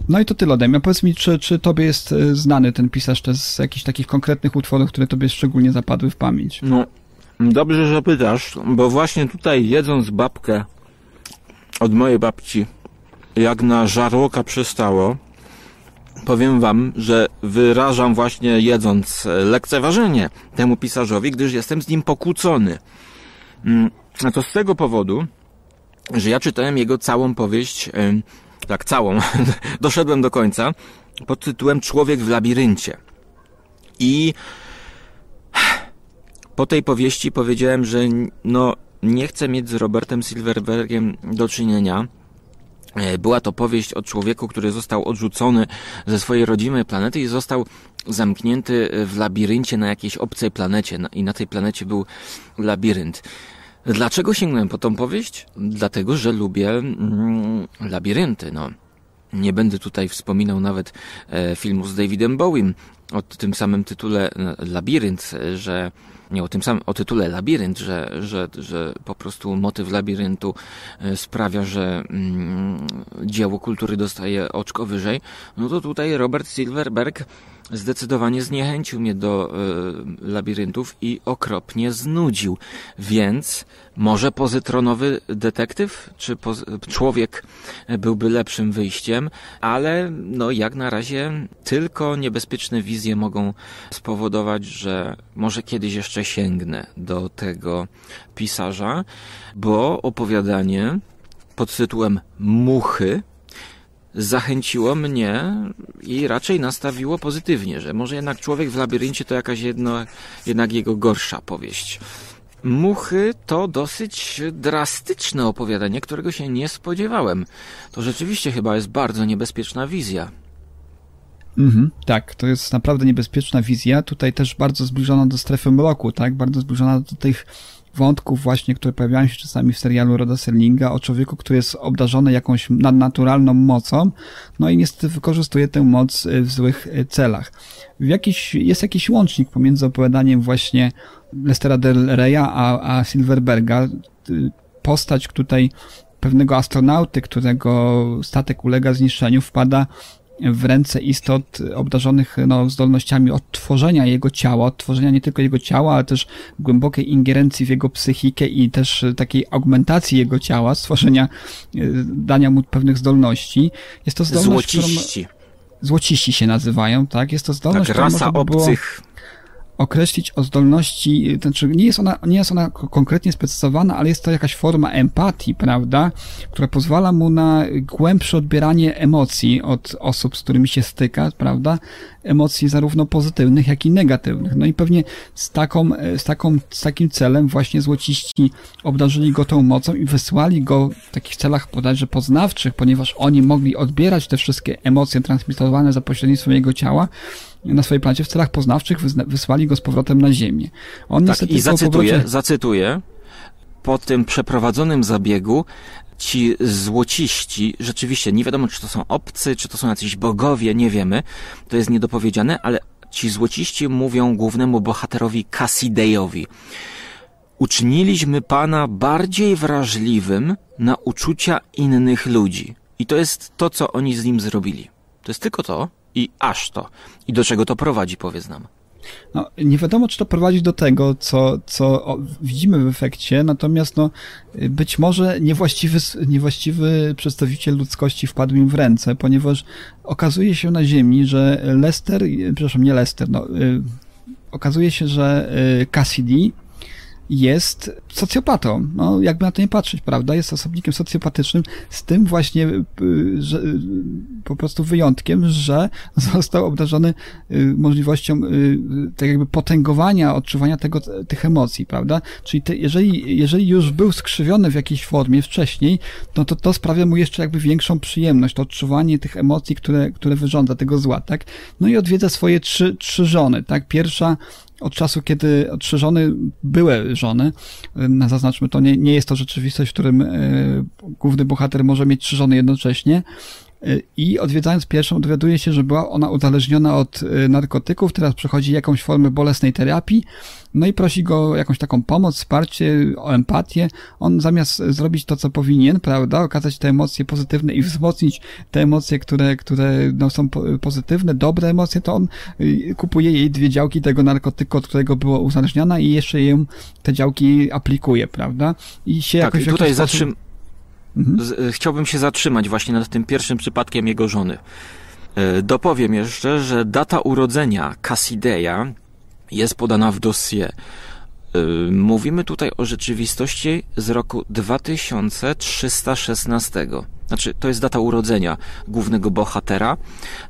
[SPEAKER 6] No i to tyle ode mnie. Powiedz mi, czy, czy tobie jest y, znany ten pisarz też z jakichś takich konkretnych utworów, które tobie szczególnie zapadły w pamięć?
[SPEAKER 1] No, dobrze, że pytasz, bo właśnie tutaj jedząc babkę od mojej babci, jak na żarłoka przystało, powiem wam, że wyrażam właśnie jedząc lekceważenie temu pisarzowi, gdyż jestem z nim pokłócony. Mm, a to z tego powodu, że ja czytałem jego całą powieść, tak całą, (laughs) doszedłem do końca, pod tytułem Człowiek w labiryncie. I po tej powieści powiedziałem, że no, nie chcę mieć z Robertem Silverbergiem do czynienia, E, była to powieść o człowieku, który został odrzucony ze swojej rodzimej planety i został zamknięty w labiryncie na jakiejś obcej planecie i na tej planecie był labirynt. Dlaczego sięgnąłem po tą powieść? Dlatego, że lubię mm, labirynty, no. Nie będę tutaj wspominał nawet e, filmu z Davidem Bowiem o tym samym tytule e, Labirynt, że nie o tym samym, o tytule Labirynt, że, że, że po prostu motyw labiryntu e, sprawia, że mm, dzieło kultury dostaje oczko wyżej, no to tutaj Robert Silverberg zdecydowanie zniechęcił mnie do y, labiryntów i okropnie znudził. Więc może pozytronowy detektyw, czy człowiek byłby lepszym wyjściem, ale no jak na razie tylko niebezpieczne wizje mogą spowodować, że może kiedyś jeszcze sięgnę do tego pisarza, bo opowiadanie pod tytułem Muchy zachęciło mnie i raczej nastawiło pozytywnie, że może jednak człowiek w labiryncie to jakaś jedno, jednak jego gorsza powieść. Muchy to dosyć drastyczne opowiadanie, którego się nie spodziewałem. To rzeczywiście chyba jest bardzo niebezpieczna wizja.
[SPEAKER 6] Mhm, tak, to jest naprawdę niebezpieczna wizja. Tutaj też bardzo zbliżona do strefy mroku, tak? Bardzo zbliżona do tych wątków właśnie, które pojawiają się czasami w serialu Roda Serlinga o człowieku, który jest obdarzony jakąś nadnaturalną mocą, no i niestety wykorzystuje tę moc y, w złych y, celach. W jakiś, jest jakiś łącznik pomiędzy opowiadaniem właśnie Lestera del Reya a, a Silverberga. y, postać tutaj pewnego astronauty, którego statek ulega zniszczeniu, wpada w ręce istot obdarzonych no, zdolnościami odtworzenia jego ciała, odtworzenia nie tylko jego ciała, ale też głębokiej ingerencji w jego psychikę i też takiej augmentacji jego ciała, stworzenia, y, dania mu pewnych zdolności. Jest to zdolność,
[SPEAKER 1] Złociści.
[SPEAKER 6] Którą, złociści się nazywają, tak? Jest to zdolność,
[SPEAKER 1] Tak, rasa
[SPEAKER 6] można by było
[SPEAKER 1] obcych.
[SPEAKER 6] Określić o zdolności, znaczy nie jest ona, nie jest ona konkretnie sprecyzowana, ale jest to jakaś forma empatii, prawda, która pozwala mu na głębsze odbieranie emocji od osób, z którymi się styka, prawda, emocji zarówno pozytywnych, jak i negatywnych. No i pewnie z taką, z taką, z takim celem właśnie złociści obdarzyli go tą mocą i wysłali go w takich celach bodajże poznawczych, ponieważ oni mogli odbierać te wszystkie emocje transmitowane za pośrednictwem jego ciała, na swojej planecie w celach poznawczych wysłali go z powrotem na Ziemię. On
[SPEAKER 1] Tak,
[SPEAKER 6] niestety
[SPEAKER 1] i zacytuję,
[SPEAKER 6] powrocie-
[SPEAKER 1] zacytuję. Po tym przeprowadzonym zabiegu ci złociści, rzeczywiście nie wiadomo, czy to są obcy, czy to są jacyś bogowie, nie wiemy, to jest niedopowiedziane, ale ci złociści mówią głównemu bohaterowi Cassidejowi. Uczyniliśmy Pana bardziej wrażliwym na uczucia innych ludzi. I to jest to, co oni z nim zrobili. To jest tylko to i aż to. I do czego to prowadzi, powiedz nam.
[SPEAKER 6] No, nie wiadomo, czy to prowadzi do tego, co, co widzimy w efekcie, natomiast no, być może niewłaściwy, niewłaściwy przedstawiciel ludzkości wpadł im w ręce, ponieważ okazuje się na Ziemi, że Lester, przepraszam, nie Lester, no, y, okazuje się, że y, Cassidy jest socjopatą. No, jakby na to nie patrzeć, prawda? Jest osobnikiem socjopatycznym, z tym właśnie y, że, y, po prostu wyjątkiem, że (laughs) został obdarzony y, możliwością tak jakby potęgowania, odczuwania tego, tych emocji, prawda? Czyli te, jeżeli, jeżeli już był skrzywiony w jakiejś formie wcześniej, no to to sprawia mu jeszcze jakby większą przyjemność, to odczuwanie tych emocji, które, które wyrządza tego zła, tak? No i odwiedza swoje trzy, trzy żony, tak? Pierwsza od czasu, kiedy żony były żony, na zaznaczmy to, nie, nie jest to rzeczywistość, w którym e, główny bohater może mieć trzy żony jednocześnie. E, I odwiedzając pierwszą, dowiaduje się, że była ona uzależniona od e, narkotyków, teraz przechodzi jakąś formę bolesnej terapii, no i prosi go o jakąś taką pomoc, wsparcie, o empatię. On zamiast zrobić to, co powinien, prawda, okazać te emocje pozytywne i wzmocnić te emocje, które, które no, są po- pozytywne, dobre emocje, to on y, kupuje jej dwie działki tego narkotyku, od którego była uzależniona i jeszcze ją te działki aplikuje, prawda? I się
[SPEAKER 1] Tak,
[SPEAKER 6] jakoś
[SPEAKER 1] i tutaj
[SPEAKER 6] sposób-
[SPEAKER 1] zatrzym... e, chciałbym się zatrzymać właśnie nad tym pierwszym przypadkiem jego żony. E, Dopowiem jeszcze, że data urodzenia Cassideya jest podana w dossier. E, Mówimy tutaj o rzeczywistości z roku 2316. Znaczy, to jest data urodzenia głównego bohatera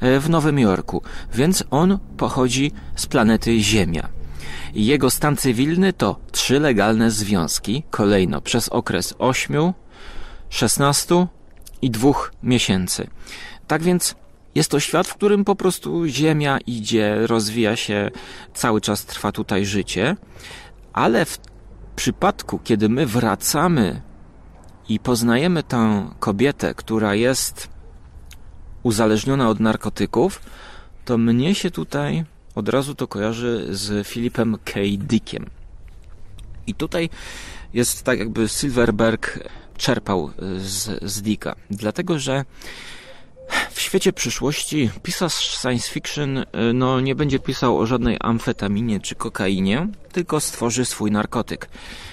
[SPEAKER 1] w Nowym Jorku, więc on pochodzi z planety Ziemia. Jego stan cywilny to trzy legalne związki, kolejno przez okres 8, 16 i dwóch miesięcy. Tak więc jest to świat, w którym po prostu Ziemia idzie, rozwija się, cały czas trwa tutaj życie, ale w przypadku, kiedy my wracamy i poznajemy tę kobietę, która jest uzależniona od narkotyków, to mnie się tutaj od razu to kojarzy z Philipem K. Dickiem. I tutaj jest tak, jakby Silverberg czerpał z, z Dicka, dlatego że w świecie przyszłości pisarz science fiction y, no, nie będzie pisał o żadnej amfetaminie czy kokainie, tylko stworzy swój narkotyk.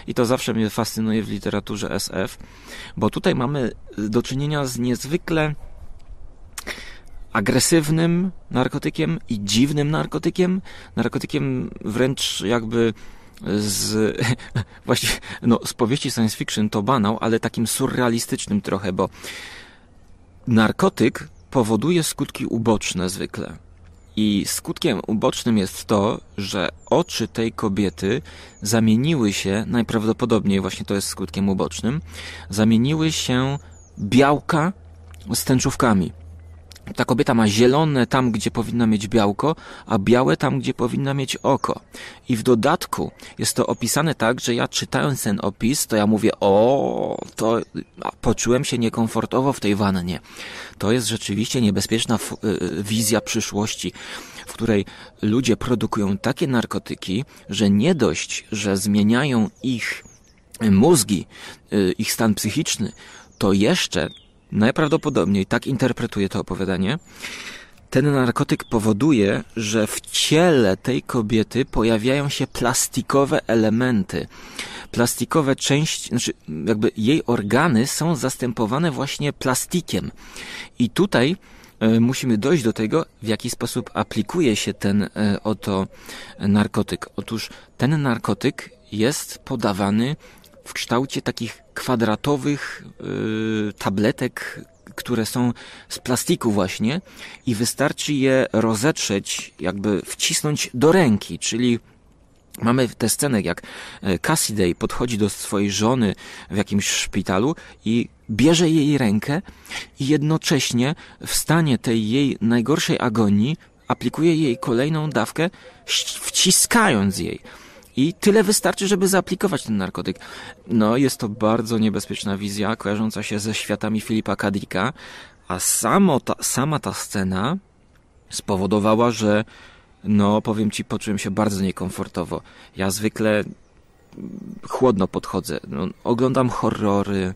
[SPEAKER 1] I to zawsze mnie fascynuje w literaturze SF, bo tutaj mamy do czynienia z niezwykle agresywnym narkotykiem i dziwnym narkotykiem, narkotykiem wręcz jakby z (laughs) właśnie no, z powieści science fiction to banał, ale takim surrealistycznym trochę, bo narkotyk powoduje skutki uboczne zwykle. I skutkiem ubocznym jest to, że oczy tej kobiety zamieniły się, najprawdopodobniej właśnie to jest skutkiem ubocznym, zamieniły się białka z tęczówkami. Ta kobieta ma zielone tam, gdzie powinna mieć białko, a białe tam, gdzie powinna mieć oko. I w dodatku jest to opisane tak, że ja czytając ten opis, to ja mówię, o, to poczułem się niekomfortowo w tej wannie. To jest rzeczywiście niebezpieczna f- y, wizja przyszłości, w której ludzie produkują takie narkotyki, że nie dość, że zmieniają ich mózgi, y, ich stan psychiczny, to jeszcze najprawdopodobniej, tak interpretuję to opowiadanie, ten narkotyk powoduje, że w ciele tej kobiety pojawiają się plastikowe elementy. Plastikowe części, znaczy jakby jej organy są zastępowane właśnie plastikiem. I tutaj e, musimy dojść do tego, w jaki sposób aplikuje się ten e, oto narkotyk. Otóż ten narkotyk jest podawany w kształcie takich kwadratowych yy, tabletek, które są z plastiku właśnie i wystarczy je rozetrzeć, jakby wcisnąć do ręki, czyli Mamy tę scenę, jak e, Cassidy podchodzi do swojej żony w jakimś szpitalu i bierze jej rękę i jednocześnie w stanie tej jej najgorszej agonii aplikuje jej kolejną dawkę, wciskając jej. I tyle wystarczy, żeby zaaplikować ten narkotyk. No, jest to bardzo niebezpieczna wizja, kojarząca się ze światami Filipa Kadika, a samo ta, sama ta scena spowodowała, że no, powiem ci, poczułem się bardzo niekomfortowo. Ja zwykle chłodno podchodzę. No, oglądam horrory,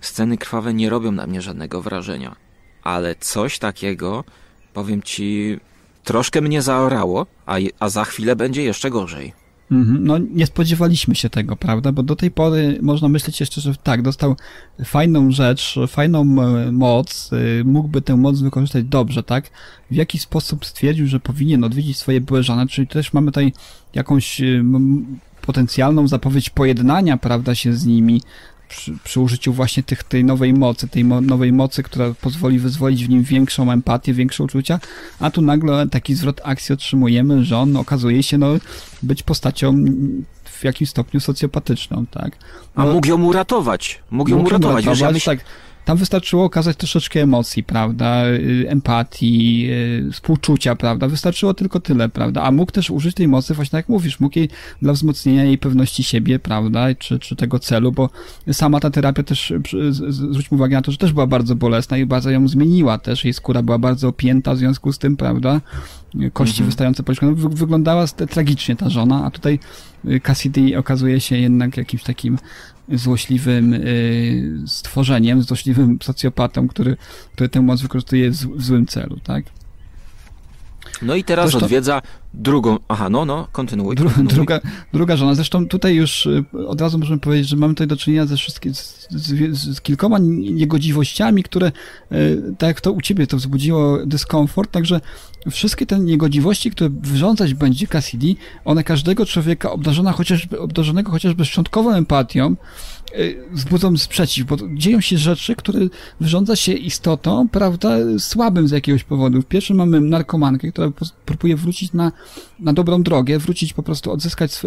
[SPEAKER 1] sceny krwawe nie robią na mnie żadnego wrażenia. Ale coś takiego, powiem ci, troszkę mnie zaorało, a, a za chwilę będzie jeszcze gorzej.
[SPEAKER 6] Mhm. No nie spodziewaliśmy się tego, prawda? Bo do tej pory można myśleć jeszcze, że tak, dostał fajną rzecz, fajną e, moc, e, mógłby tę moc wykorzystać dobrze, tak? W jaki sposób stwierdził, że powinien odwiedzić swoje byłe żony, czyli też mamy tutaj jakąś e, potencjalną zapowiedź pojednania, prawda, się z nimi, przy, przy, użyciu właśnie tych, tej nowej mocy, tej mo, nowej mocy, która pozwoli wyzwolić w nim większą empatię, większe uczucia, a tu nagle taki zwrot akcji otrzymujemy, że on okazuje się no, być postacią w jakimś stopniu socjopatyczną, tak?
[SPEAKER 1] No, a mógł ją uratować, mógł ją uratować, uratować ja myśl...
[SPEAKER 6] tak, tam wystarczyło okazać troszeczkę emocji, prawda, y, empatii, y, współczucia, prawda, wystarczyło tylko tyle, prawda, a mógł też użyć tej mocy właśnie jak mówisz, mógł jej dla wzmocnienia jej pewności siebie, prawda, czy, czy tego celu, bo sama ta terapia też, zwróćmy uwagę na to, że też była bardzo bolesna i bardzo ją zmieniła też, jej skóra była bardzo opięta w związku z tym, prawda, kości mhm. wystające po no, wyglądała tragicznie ta żona, a tutaj y, Cassidy okazuje się jednak jakimś takim złośliwym y, stworzeniem, złośliwym socjopatą, który, który tę moc wykorzystuje w złym celu, tak?
[SPEAKER 1] No i teraz Zresztą... odwiedza drugą. Aha, no, no, kontynuuj.
[SPEAKER 6] Kontynuuj. Druga, druga żona. Zresztą tutaj już y, od razu możemy powiedzieć, że mamy tutaj do czynienia ze wszystkimi, z, z, z, kilkoma niegodziwościami, które, y, tak jak to u ciebie to wzbudziło dyskomfort, także wszystkie te niegodziwości, które wyrządzać będzie Cassidy, one każdego człowieka obdarzona chociażby, obdarzonego chociażby szczątkową empatią, wzbudzą sprzeciw, bo dzieją się rzeczy, które wyrządza się istotą, prawda, słabym z jakiegoś powodu. Pierwszy mamy narkomankę, która próbuje wrócić na, na dobrą drogę, wrócić po prostu, odzyskać sw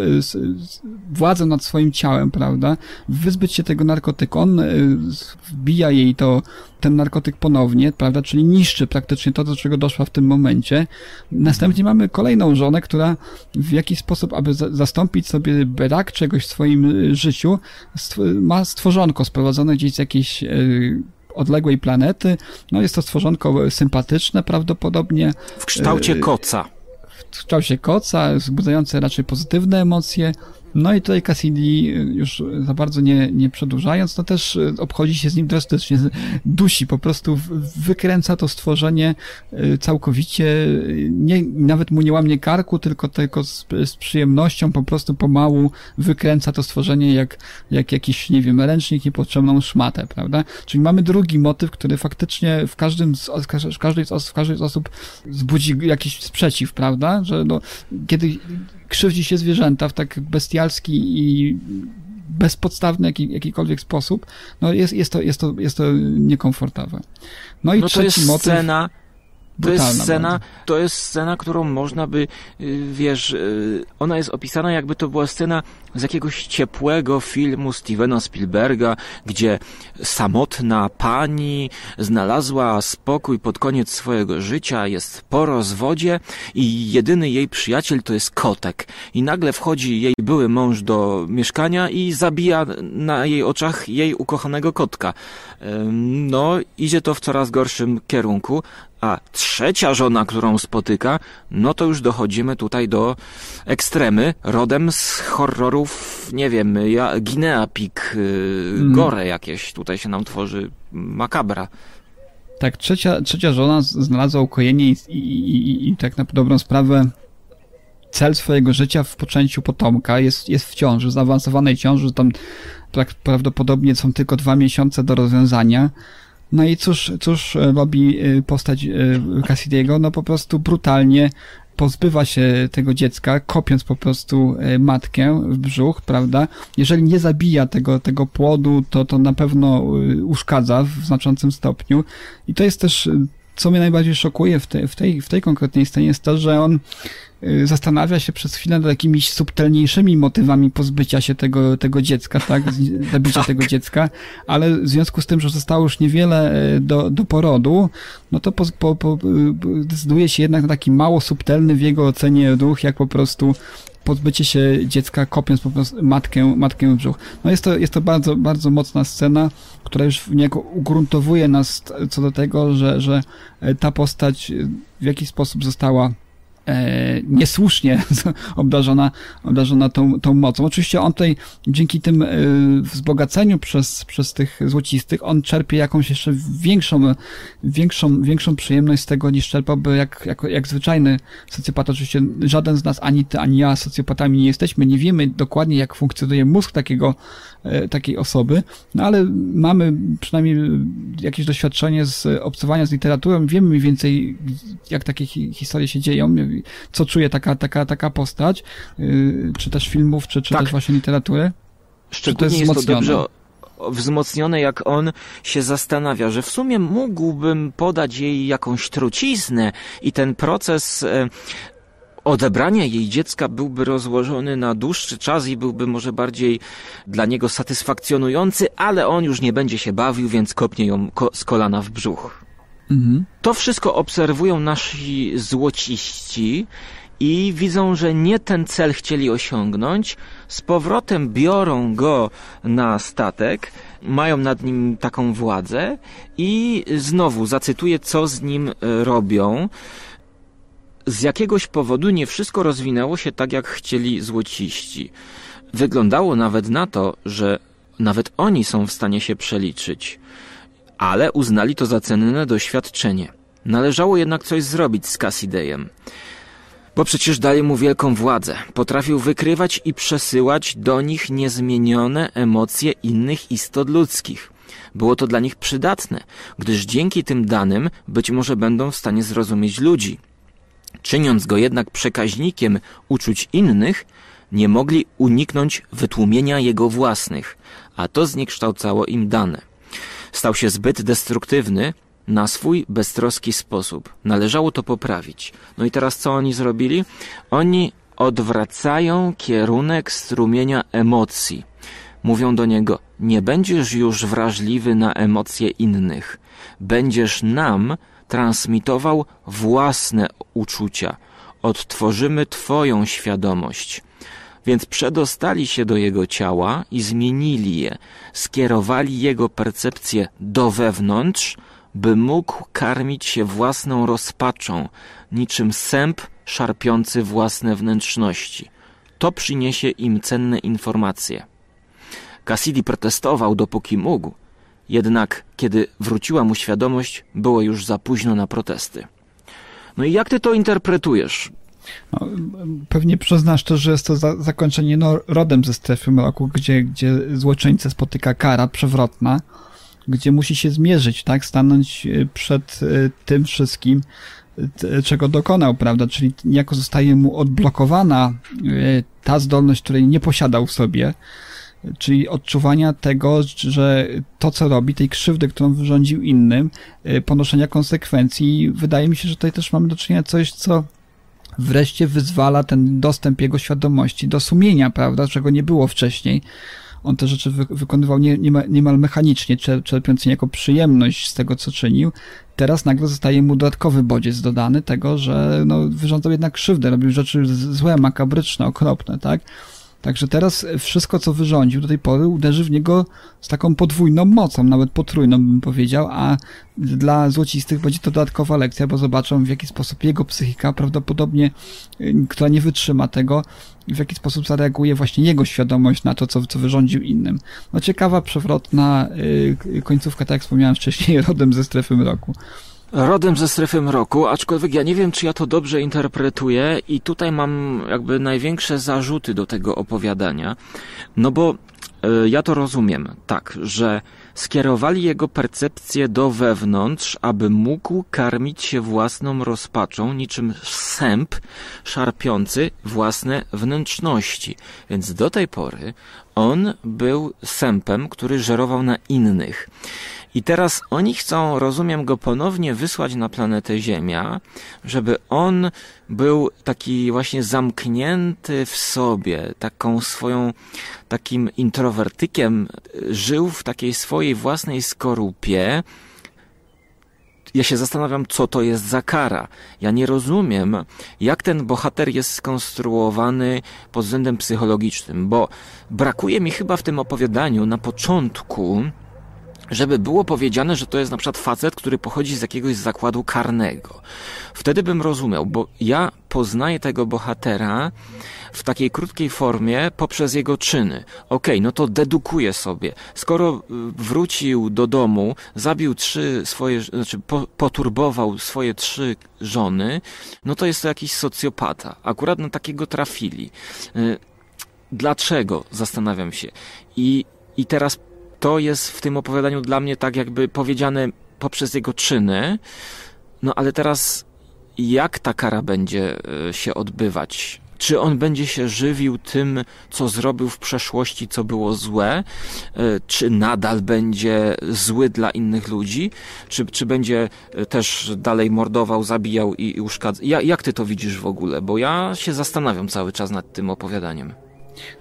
[SPEAKER 6] władzę nad swoim ciałem, prawda, wyzbyć się tego narkotyku. On y, wbija jej to, ten narkotyk ponownie, prawda, czyli niszczy praktycznie to, do czego doszła w tym momencie. Następnie mamy kolejną żonę, która w jakiś sposób, aby za zastąpić sobie brak czegoś w swoim y, życiu, ma stworzonko sprowadzone gdzieś z jakiejś e, odległej planety. No jest to stworzonko sympatyczne prawdopodobnie.
[SPEAKER 1] W kształcie e, koca.
[SPEAKER 6] W kształcie koca, wzbudzające raczej pozytywne emocje. No i tutaj Cassidy już za bardzo nie, nie przedłużając, no też e, obchodzi się z nim drastycznie, (laughs) dusi, po prostu wykręca to stworzenie e, całkowicie, nie, nawet mu nie łamie karku, tylko tylko z, z przyjemnością po prostu pomału wykręca to stworzenie jak, jak jakiś, nie wiem, ręcznik niepotrzebną szmatę, prawda? Czyli mamy drugi motyw, który faktycznie w każdym z, w każdej z, osób, w każdej z osób zbudzi jakiś sprzeciw, prawda? Że no, kiedy krzywdzi się zwierzęta w tak bestialski i bezpodstawny jaki, jakikolwiek sposób, no jest, jest, to, jest, to, jest to niekomfortowe.
[SPEAKER 1] No i no trzeci to jest motyw... Scena to jest scena, bardzo. to jest scena, którą można by, y, wiesz, y, ona jest opisana jakby to była scena z jakiegoś ciepłego filmu Stevena Spielberga, gdzie samotna pani znalazła spokój pod koniec swojego życia, jest po rozwodzie i jedyny jej przyjaciel to jest kotek. I nagle wchodzi jej były mąż do mieszkania i zabija na jej oczach jej ukochanego kotka. No, idzie to w coraz gorszym kierunku. A trzecia żona, którą spotyka, no to już dochodzimy tutaj do ekstremy, rodem z horrorów nie wiem, ja, Guinea Pig, y,
[SPEAKER 6] Mm.
[SPEAKER 1] gore jakieś tutaj się nam tworzy, makabra.
[SPEAKER 6] Tak, trzecia, trzecia żona znalazła ukojenie i, i, i, i tak na dobrą sprawę cel swojego życia w poczęciu potomka jest, jest w ciąży, zaawansowanej ciąży, tam prawdopodobnie są tylko dwa miesiące do rozwiązania. No i cóż, cóż e, robi e, postać e, Cassidy'ego? No po prostu brutalnie pozbywa się tego dziecka, kopiąc po prostu matkę w brzuch, prawda? Jeżeli nie zabija tego, tego płodu, to, to na pewno uszkadza w znaczącym stopniu. I to jest też, co mnie najbardziej szokuje w, te, w, tej, w tej konkretnej scenie, jest to, że on y, zastanawia się przez chwilę nad jakimiś subtelniejszymi motywami pozbycia się tego, tego dziecka, tak? Zabicia tego dziecka, ale w związku z tym, że zostało już niewiele e, do, do porodu, no to po, po, po, y, decyduje się jednak na taki mało subtelny w jego ocenie ruch, jak po prostu pozbycie się dziecka, kopiąc po prostu matkę, matkę w brzuch. No jest to, jest to bardzo, bardzo mocna scena, która już niejako ugruntowuje nas co do tego, że, że ta postać w jakiś sposób została e, niesłusznie (laughs) obdarzona, obdarzona tą, tą mocą. Oczywiście on tutaj dzięki tym e, wzbogaceniu przez, przez tych złocistych, on czerpie jakąś jeszcze większą, większą, większą przyjemność z tego niż czerpałby jak, jak, jak zwyczajny socjopat. Oczywiście żaden z nas, ani ty, ani ja socjopatami nie jesteśmy, nie wiemy dokładnie jak funkcjonuje mózg takiego, takiej osoby, no ale mamy przynajmniej jakieś doświadczenie z obcowania z literaturą, wiemy mniej więcej jak takie hi- historie się dzieją, co czuje taka, taka, taka postać, czy też filmów, czy, czy
[SPEAKER 1] Tak.
[SPEAKER 6] też właśnie literatury.
[SPEAKER 1] Szczególnie
[SPEAKER 6] jest
[SPEAKER 1] jest, to
[SPEAKER 6] wzmocnione?
[SPEAKER 1] dobrze wzmocnione, jak on się zastanawia, że w sumie mógłbym podać jej jakąś truciznę i ten proces e, odebrania jej dziecka byłby rozłożony na dłuższy czas i byłby może bardziej dla niego satysfakcjonujący, ale on już nie będzie się bawił, więc kopnie ją ko- z kolana w brzuch.
[SPEAKER 6] Mhm.
[SPEAKER 1] To wszystko obserwują nasi złociści i widzą, że nie ten cel chcieli osiągnąć. Z powrotem biorą go na statek, mają nad nim taką władzę i znowu zacytuję, co z nim robią. Z jakiegoś powodu nie wszystko rozwinęło się tak, jak chcieli złociści. Wyglądało nawet na to, że nawet oni są w stanie się przeliczyć ale uznali to za cenne doświadczenie. Należało jednak coś zrobić z Cassideyem. Bo przecież dali mu wielką władzę. Potrafił wykrywać i przesyłać do nich niezmienione emocje innych istot ludzkich. Było to dla nich przydatne, gdyż dzięki tym danym być może będą w stanie zrozumieć ludzi. Czyniąc go jednak przekaźnikiem uczuć innych, nie mogli uniknąć wytłumienia jego własnych, a to zniekształcało im dane stał się zbyt destruktywny na swój beztroski sposób. Należało to poprawić. No i teraz co oni zrobili? Oni odwracają kierunek strumienia emocji. Mówią do niego: Nie będziesz już wrażliwy na emocje innych. Będziesz nam transmitował własne uczucia. Odtworzymy Twoją świadomość. Więc przedostali się do jego ciała i zmienili je, skierowali jego percepcję do wewnątrz, by mógł karmić się własną rozpaczą, niczym sęp szarpiący własne wnętrzności. To przyniesie im cenne informacje. Cassidy protestował dopóki mógł, jednak kiedy wróciła mu świadomość, było już za późno na protesty. No i jak ty to interpretujesz?
[SPEAKER 6] No, pewnie przyznasz to, że jest to za, zakończenie no, rodem ze strefy mroku, gdzie, gdzie złoczyńcę spotyka kara przewrotna, gdzie musi się zmierzyć, tak, stanąć y, przed y, tym wszystkim, czego dokonał, prawda, czyli niejako zostaje mu odblokowana y, ta zdolność, której nie posiadał w sobie, czyli odczuwania tego, że to, co robi, tej krzywdy, którą wyrządził innym, y, ponoszenia konsekwencji, wydaje mi się, że tutaj też mamy do czynienia coś, co wreszcie wyzwala ten dostęp jego świadomości do sumienia, prawda, czego nie było wcześniej. On te rzeczy wy wykonywał nie, niemal, mechanicznie, czer czerpiąc niejako przyjemność z tego, co czynił. Teraz nagle zostaje mu dodatkowy bodziec dodany tego, że no, wyrządzał jednak krzywdę, robił rzeczy złe, makabryczne, okropne, tak? Także teraz wszystko, co wyrządził do tej pory, uderzy w niego z taką podwójną mocą, nawet potrójną bym powiedział, a dla złocistych będzie to dodatkowa lekcja, bo zobaczą w jaki sposób jego psychika prawdopodobnie, y, która nie wytrzyma tego, w jaki sposób zareaguje właśnie jego świadomość na to, co, co wyrządził innym. No ciekawa, przewrotna yy, końcówka, tak jak wspomniałem wcześniej, (laughs) rodem ze strefy mroku.
[SPEAKER 1] Rodem ze strefy mroku, aczkolwiek ja nie wiem, czy ja to dobrze interpretuję i tutaj mam jakby największe zarzuty do tego opowiadania. No bo y, ja to rozumiem tak, że skierowali jego percepcję do wewnątrz, aby mógł karmić się własną rozpaczą, niczym sęp szarpiący własne wnętrzności. Więc do tej pory on był sępem, który żerował na innych. I teraz oni chcą, rozumiem, go ponownie wysłać na planetę Ziemia, żeby on był taki właśnie zamknięty w sobie, taką swoją, takim introwertykiem, żył w takiej swojej własnej skorupie. Ja się zastanawiam, co to jest za kara. Ja nie rozumiem, jak ten bohater jest skonstruowany pod względem psychologicznym, bo brakuje mi chyba w tym opowiadaniu na początku żeby było powiedziane, że to jest na przykład facet, który pochodzi z jakiegoś zakładu karnego. Wtedy bym rozumiał, bo ja poznaję tego bohatera w takiej krótkiej formie poprzez jego czyny. Okej, okay, no to dedukuję sobie. Skoro y, wrócił do domu, zabił trzy swoje, znaczy po, poturbował swoje trzy żony, no to jest to jakiś socjopata. Akurat na takiego trafili. Y, dlaczego? Zastanawiam się. I, i teraz to jest w tym opowiadaniu dla mnie tak jakby powiedziane poprzez jego czyny. No ale teraz jak ta kara będzie e, się odbywać? Czy on będzie się żywił tym, co zrobił w przeszłości, co było złe? E, czy nadal będzie zły dla innych ludzi? Czy, czy będzie e, też dalej mordował, zabijał i, i uszkadzał? Ja, jak ty to widzisz w ogóle? Bo ja się zastanawiam cały czas nad tym opowiadaniem.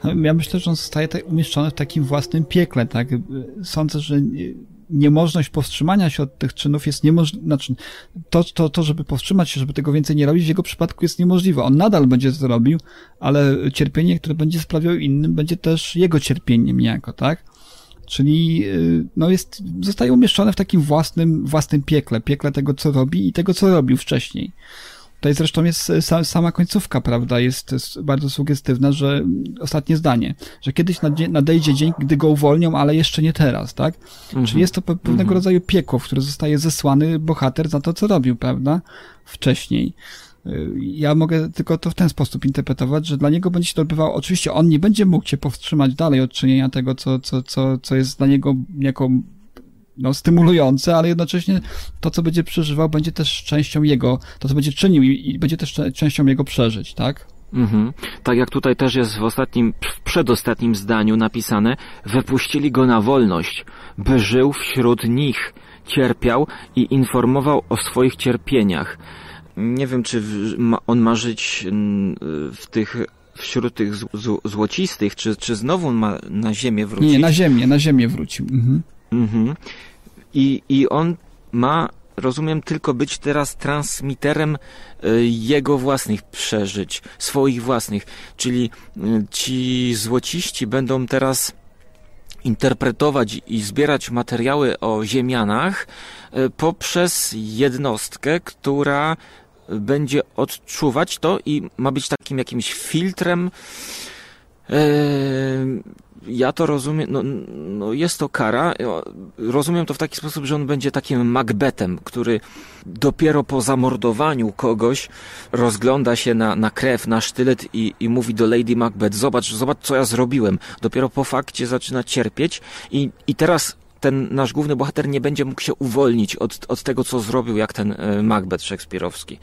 [SPEAKER 6] No, ja myślę, że on zostaje umieszczony w takim własnym piekle, tak? Sądzę, że niemożność powstrzymania się od tych czynów jest niemożliwe, znaczy to, to, to, żeby powstrzymać się, żeby tego więcej nie robić, w jego przypadku jest niemożliwe. On nadal będzie to robił, ale cierpienie, które będzie sprawiał innym, będzie też jego cierpieniem niejako, tak? Czyli y, no jest, zostaje umieszczony w takim własnym, własnym piekle, piekle tego, co robi i tego, co robił wcześniej. Tutaj zresztą jest e, sama końcówka, prawda, jest bardzo sugestywna, że ostatnie zdanie, że kiedyś nadejdzie dzień, gdy go uwolnią, ale jeszcze nie teraz, tak? Mhm. Czyli jest to pewnego mhm. rodzaju piekło, w które zostaje zesłany bohater za to, co robił, prawda, wcześniej. E, ja mogę tylko to w ten sposób interpretować, że dla niego będzie się to odbywało. Oczywiście on nie będzie mógł się powstrzymać dalej od czynienia tego, co, co, co, co jest dla niego jako no, stymulujące, ale jednocześnie to, co będzie przeżywał, będzie też częścią jego, to, co będzie czynił i, będzie też częścią jego przeżyć, tak?
[SPEAKER 1] Mhm. Tak jak tutaj też jest w ostatnim, w przedostatnim zdaniu napisane, wypuścili go na wolność, by żył wśród nich, cierpiał i informował o swoich cierpieniach. Nie wiem, czy on ma żyć w tych wśród tych złocistych, czy, czy znowu ma na ziemię wrócić?
[SPEAKER 6] Nie, na ziemię, na ziemię wrócił. Mhm.
[SPEAKER 1] Mhm. I, I on ma, rozumiem, tylko być teraz transmiterem y, jego własnych przeżyć, swoich własnych. Czyli y, ci złociści będą teraz interpretować i zbierać materiały o ziemianach y, poprzez jednostkę, która będzie odczuwać to i ma być takim jakimś filtrem ja to rozumiem, no, no jest to kara. Rozumiem to w taki sposób, że on będzie takim Macbethem, który dopiero po zamordowaniu kogoś rozgląda się na, na krew, na sztylet i, i mówi do Lady Macbeth, zobacz, zobacz co ja zrobiłem. Dopiero po fakcie zaczyna cierpieć i, i teraz ten nasz główny bohater nie będzie mógł się uwolnić od, od tego, co zrobił, jak ten e, Macbeth szekspirowski.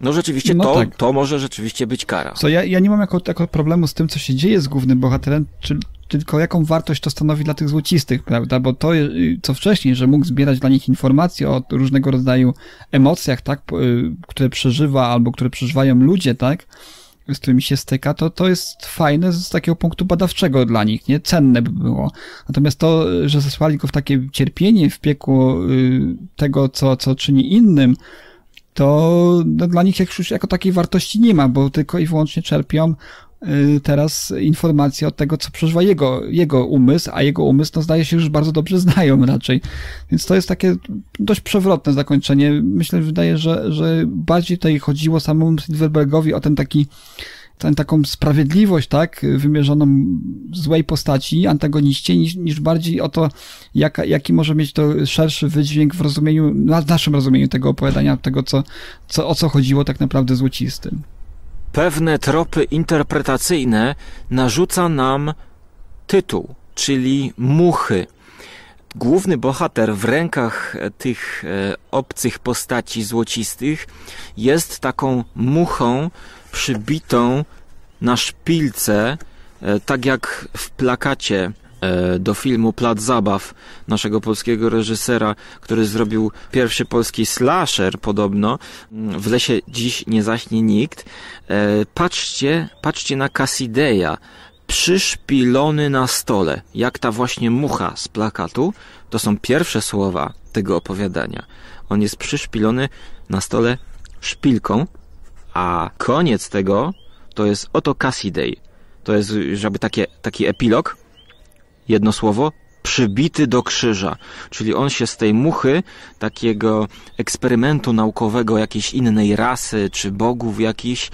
[SPEAKER 1] No rzeczywiście no to, tak. to może rzeczywiście być kara.
[SPEAKER 6] Co, ja, ja nie mam jako, jako problemu z tym, co się dzieje z głównym bohaterem, czy, tylko jaką wartość to stanowi dla tych złocistych, prawda? Bo to, y, co wcześniej, że mógł zbierać dla nich informacje o różnego rodzaju emocjach, tak, y, które przeżywa albo które przeżywają ludzie, tak, z którymi się styka, to, to jest fajne z takiego punktu badawczego dla nich, nie? Cenne by było. Natomiast to, że zesłali go w takie cierpienie, w piekło y, tego, co, co czyni innym, to no, dla nich jak już jako takiej wartości nie ma, bo tylko i wyłącznie czerpią y, teraz informacje od tego, co przeżywa jego, jego umysł, a jego umysł, no zdaje się, już bardzo dobrze znają raczej. Więc to jest takie dość przewrotne zakończenie. Myślę, że wydaje, że, że bardziej tutaj chodziło samemu Silverbergowi o ten taki tę taką sprawiedliwość, tak, wymierzoną złej postaci, antagoniście, niż, niż bardziej o to, jaki może mieć to szerszy wydźwięk w rozumieniu, w naszym rozumieniu tego opowiadania, tego, co, co, o co chodziło tak naprawdę złocistym.
[SPEAKER 1] Pewne tropy interpretacyjne narzuca nam tytuł, czyli muchy. Główny bohater w rękach tych e, obcych postaci złocistych jest taką muchą, przybitą na szpilce, e, tak jak w plakacie e, do filmu Plac Zabaw naszego polskiego reżysera, który zrobił pierwszy polski slasher podobno. W lesie dziś nie zaśnie nikt. E, patrzcie, patrzcie na Cassideya. Przyszpilony na stole, jak ta właśnie mucha z plakatu. To są pierwsze słowa tego opowiadania. On jest przyszpilony na stole szpilką, a koniec tego to jest oto Cassiday. To jest żeby takie, taki epilog, jedno słowo, przybity do krzyża. Czyli on się z tej muchy, takiego eksperymentu naukowego jakiejś innej rasy, czy bogów jakiś,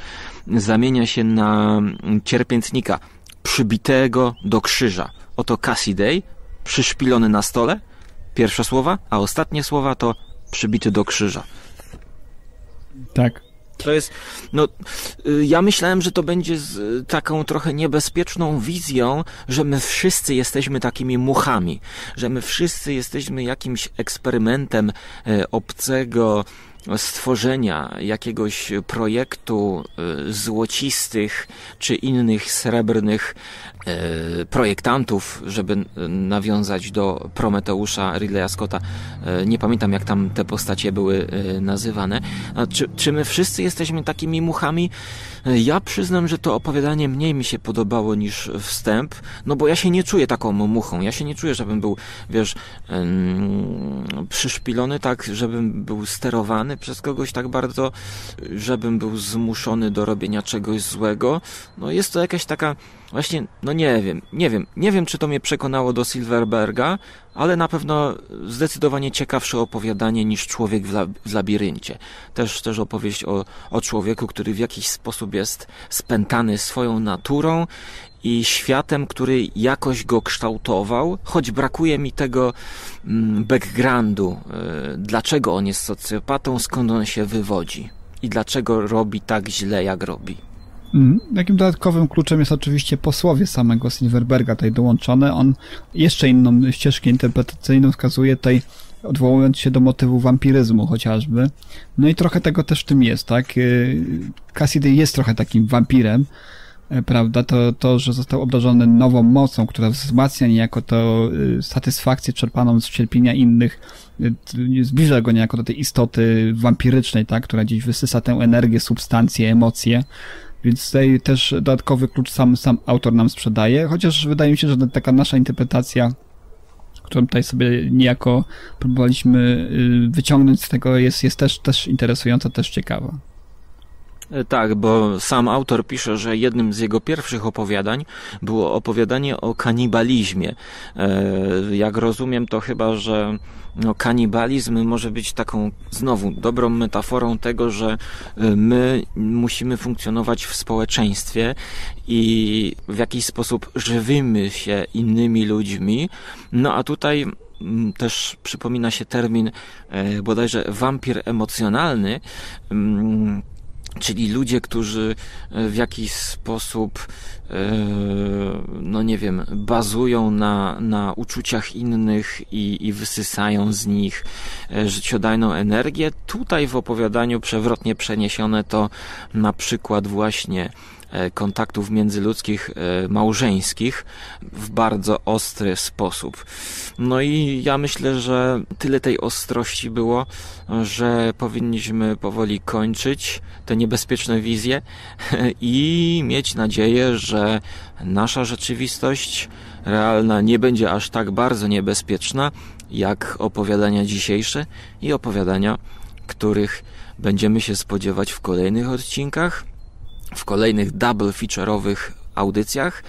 [SPEAKER 1] zamienia się na cierpiętnika, przybitego do krzyża. Oto Cassiday, przyszpilony na stole, pierwsze słowa, a ostatnie słowa to przybity do krzyża.
[SPEAKER 6] Tak.
[SPEAKER 1] To jest, no, y, ja myślałem, że to będzie z taką trochę niebezpieczną wizją, że my wszyscy jesteśmy takimi muchami, że my wszyscy jesteśmy jakimś eksperymentem e, obcego stworzenia jakiegoś projektu e, złocistych czy innych srebrnych e, projektantów, żeby nawiązać do Prometeusza Ridleya Scotta. E, nie pamiętam, jak tam te postacie były nazywane. A czy, czy my wszyscy jesteśmy takimi muchami? Ja przyznam, że to opowiadanie mniej mi się podobało niż wstęp, no bo ja się nie czuję taką muchą. Ja się nie czuję, żebym był, wiesz, przyszpilony tak, żebym był sterowany przez kogoś tak bardzo, żebym był zmuszony do robienia czegoś złego. No jest to jakaś taka, właśnie, no nie wiem, nie wiem, nie wiem, czy to mnie przekonało do Silverberga, ale na pewno zdecydowanie ciekawsze opowiadanie niż Człowiek w, w labiryncie. Też, też opowieść o, o człowieku, który w jakiś sposób jest spętany swoją naturą i światem, który jakoś go kształtował, choć brakuje mi tego mm, backgroundu, e, dlaczego on jest socjopatą, skąd on się wywodzi i dlaczego robi tak źle, jak robi.
[SPEAKER 6] Mm, takim dodatkowym kluczem jest oczywiście posłowie samego Silverberga tutaj dołączone. On jeszcze inną ścieżkę interpretacyjną wskazuje tutaj, odwołując się do motywu wampiryzmu chociażby. No i trochę tego też w tym jest, tak? Y, Cassidy jest trochę takim wampirem, prawda? To, to, że został obdarzony nową mocą, która wzmacnia niejako to y, satysfakcję czerpaną z cierpienia innych, y, zbliża go niejako do tej istoty wampirycznej, tak? Która gdzieś wysysa tę energię, substancje, emocje. Więc tutaj też dodatkowy klucz sam, sam autor nam sprzedaje, chociaż wydaje mi się, że taka nasza interpretacja, którą tutaj sobie niejako próbowaliśmy y, wyciągnąć z tego, jest, jest też, też interesująca, też ciekawa.
[SPEAKER 1] E, tak, bo sam autor pisze, że jednym z jego pierwszych opowiadań było opowiadanie o kanibalizmie. E, jak rozumiem, to chyba, że no, kanibalizm może być taką znowu dobrą metaforą tego, że e, my musimy funkcjonować w społeczeństwie i w jakiś sposób żywimy się innymi ludźmi. No a tutaj mm, też przypomina się termin bodajże wampir emocjonalny mm, czyli ludzie, którzy e, w jakiś sposób, e, no nie wiem, bazują na, na uczuciach innych i, i wysysają z nich e, życiodajną energię. Tutaj w opowiadaniu przewrotnie przeniesione to na przykład właśnie kontaktów międzyludzkich, e, małżeńskich w bardzo ostry sposób. No i ja myślę, że tyle tej ostrości było, że powinniśmy powoli kończyć te niebezpieczne wizje (laughs) i mieć nadzieję, że nasza rzeczywistość realna nie będzie aż tak bardzo niebezpieczna, jak opowiadania dzisiejsze i opowiadania, których będziemy się spodziewać w kolejnych odcinkach w kolejnych double feature'owych audycjach.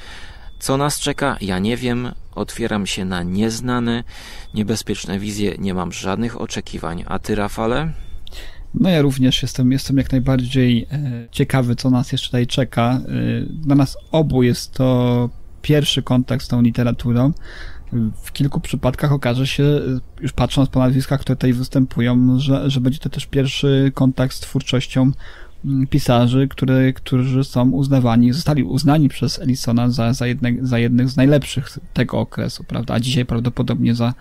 [SPEAKER 1] Co nas czeka? Ja nie wiem. Otwieram się na nieznane, niebezpieczne wizje. Nie mam żadnych oczekiwań. A ty, Rafale?
[SPEAKER 6] No ja również jestem, jestem jak najbardziej e, ciekawy, co nas jeszcze tutaj czeka. E, dla nas obu jest to pierwszy kontakt z tą literaturą. W kilku przypadkach okaże się, już patrząc po nazwiskach, które tutaj występują, że, że będzie to też pierwszy kontakt z twórczością pisarzy, które, którzy są uznawani, zostali uznani przez Ellisona za, za, jedne, za jednych z najlepszych tego okresu, prawda? A dzisiaj prawdopodobnie za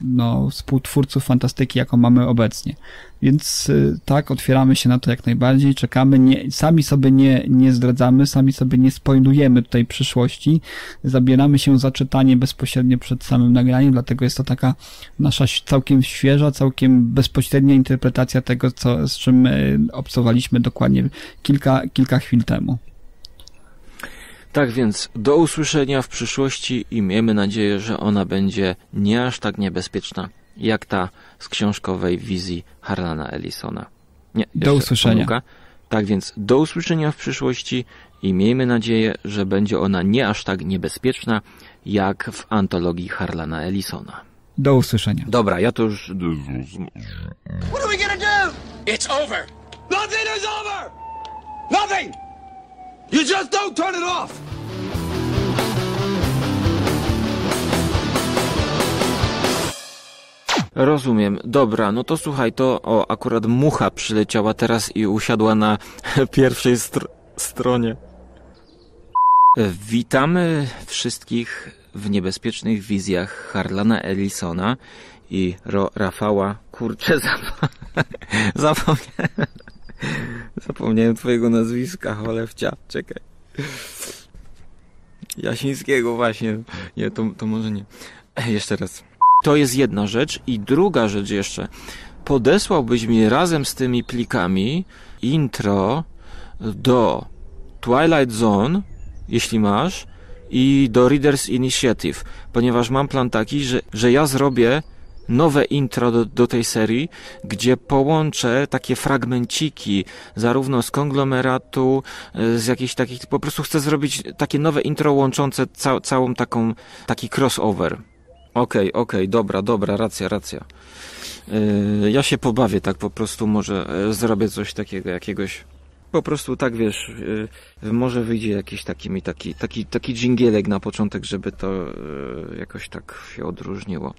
[SPEAKER 6] no, współtwórców fantastyki, jaką mamy obecnie. Więc y, tak, otwieramy się na to jak najbardziej, czekamy, nie, sami sobie nie, nie zdradzamy, sami sobie nie spoilujemy tutaj przyszłości, zabieramy się za czytanie bezpośrednio przed samym nagraniem, dlatego jest to taka nasza całkiem świeża, całkiem bezpośrednia interpretacja tego, co, z czym y, obcowaliśmy dokładnie kilka, kilka chwil temu.
[SPEAKER 1] Tak więc do usłyszenia w przyszłości i miejmy nadzieję, że ona będzie nie aż tak niebezpieczna jak ta z książkowej wizji Harlana Ellisona. Nie,
[SPEAKER 6] do usłyszenia.
[SPEAKER 1] Pomyłka. Tak więc do usłyszenia w przyszłości i miejmy nadzieję, że będzie ona nie aż tak niebezpieczna jak w antologii Harlana Ellisona.
[SPEAKER 6] Do usłyszenia.
[SPEAKER 1] Dobra, ja to już...
[SPEAKER 7] What are we gonna do? It's over. Nothing is over. Nothing. You just don't turn it off.
[SPEAKER 1] Rozumiem. Dobra, no to słuchaj, to o, akurat mucha przyleciała teraz i usiadła na (laughs) pierwszej str stronie. Witamy wszystkich w niebezpiecznych wizjach Harlana Ellisona i Ro Rafała. Kurczę, (laughs) zap (laughs) zapomniałem. (laughs) Zapomniałem twojego nazwiska, cholewcia. Czekaj. Jasińskiego właśnie. Nie, to, to może nie. Jeszcze raz. To jest jedna rzecz. I druga rzecz jeszcze. Podesłałbyś mi razem z tymi plikami intro do Twilight Zone, jeśli masz, i do Readers Initiative, ponieważ mam plan taki, że, że ja zrobię nowe intro do, do tej serii, gdzie połączę takie fragmenciki, zarówno z konglomeratu, e, z jakichś takich, po prostu chcę zrobić takie nowe intro łączące ca, całą taką, taki crossover. Okej, okay, okej, okay, dobra, dobra, racja, racja. Yy, ja się pobawię tak po prostu, może yy, zrobię coś takiego, jakiegoś po prostu tak wiesz, yy, może wyjdzie jakiś taki mi taki, taki, taki dżingielek na początek, żeby to jakoś tak się odróżniło.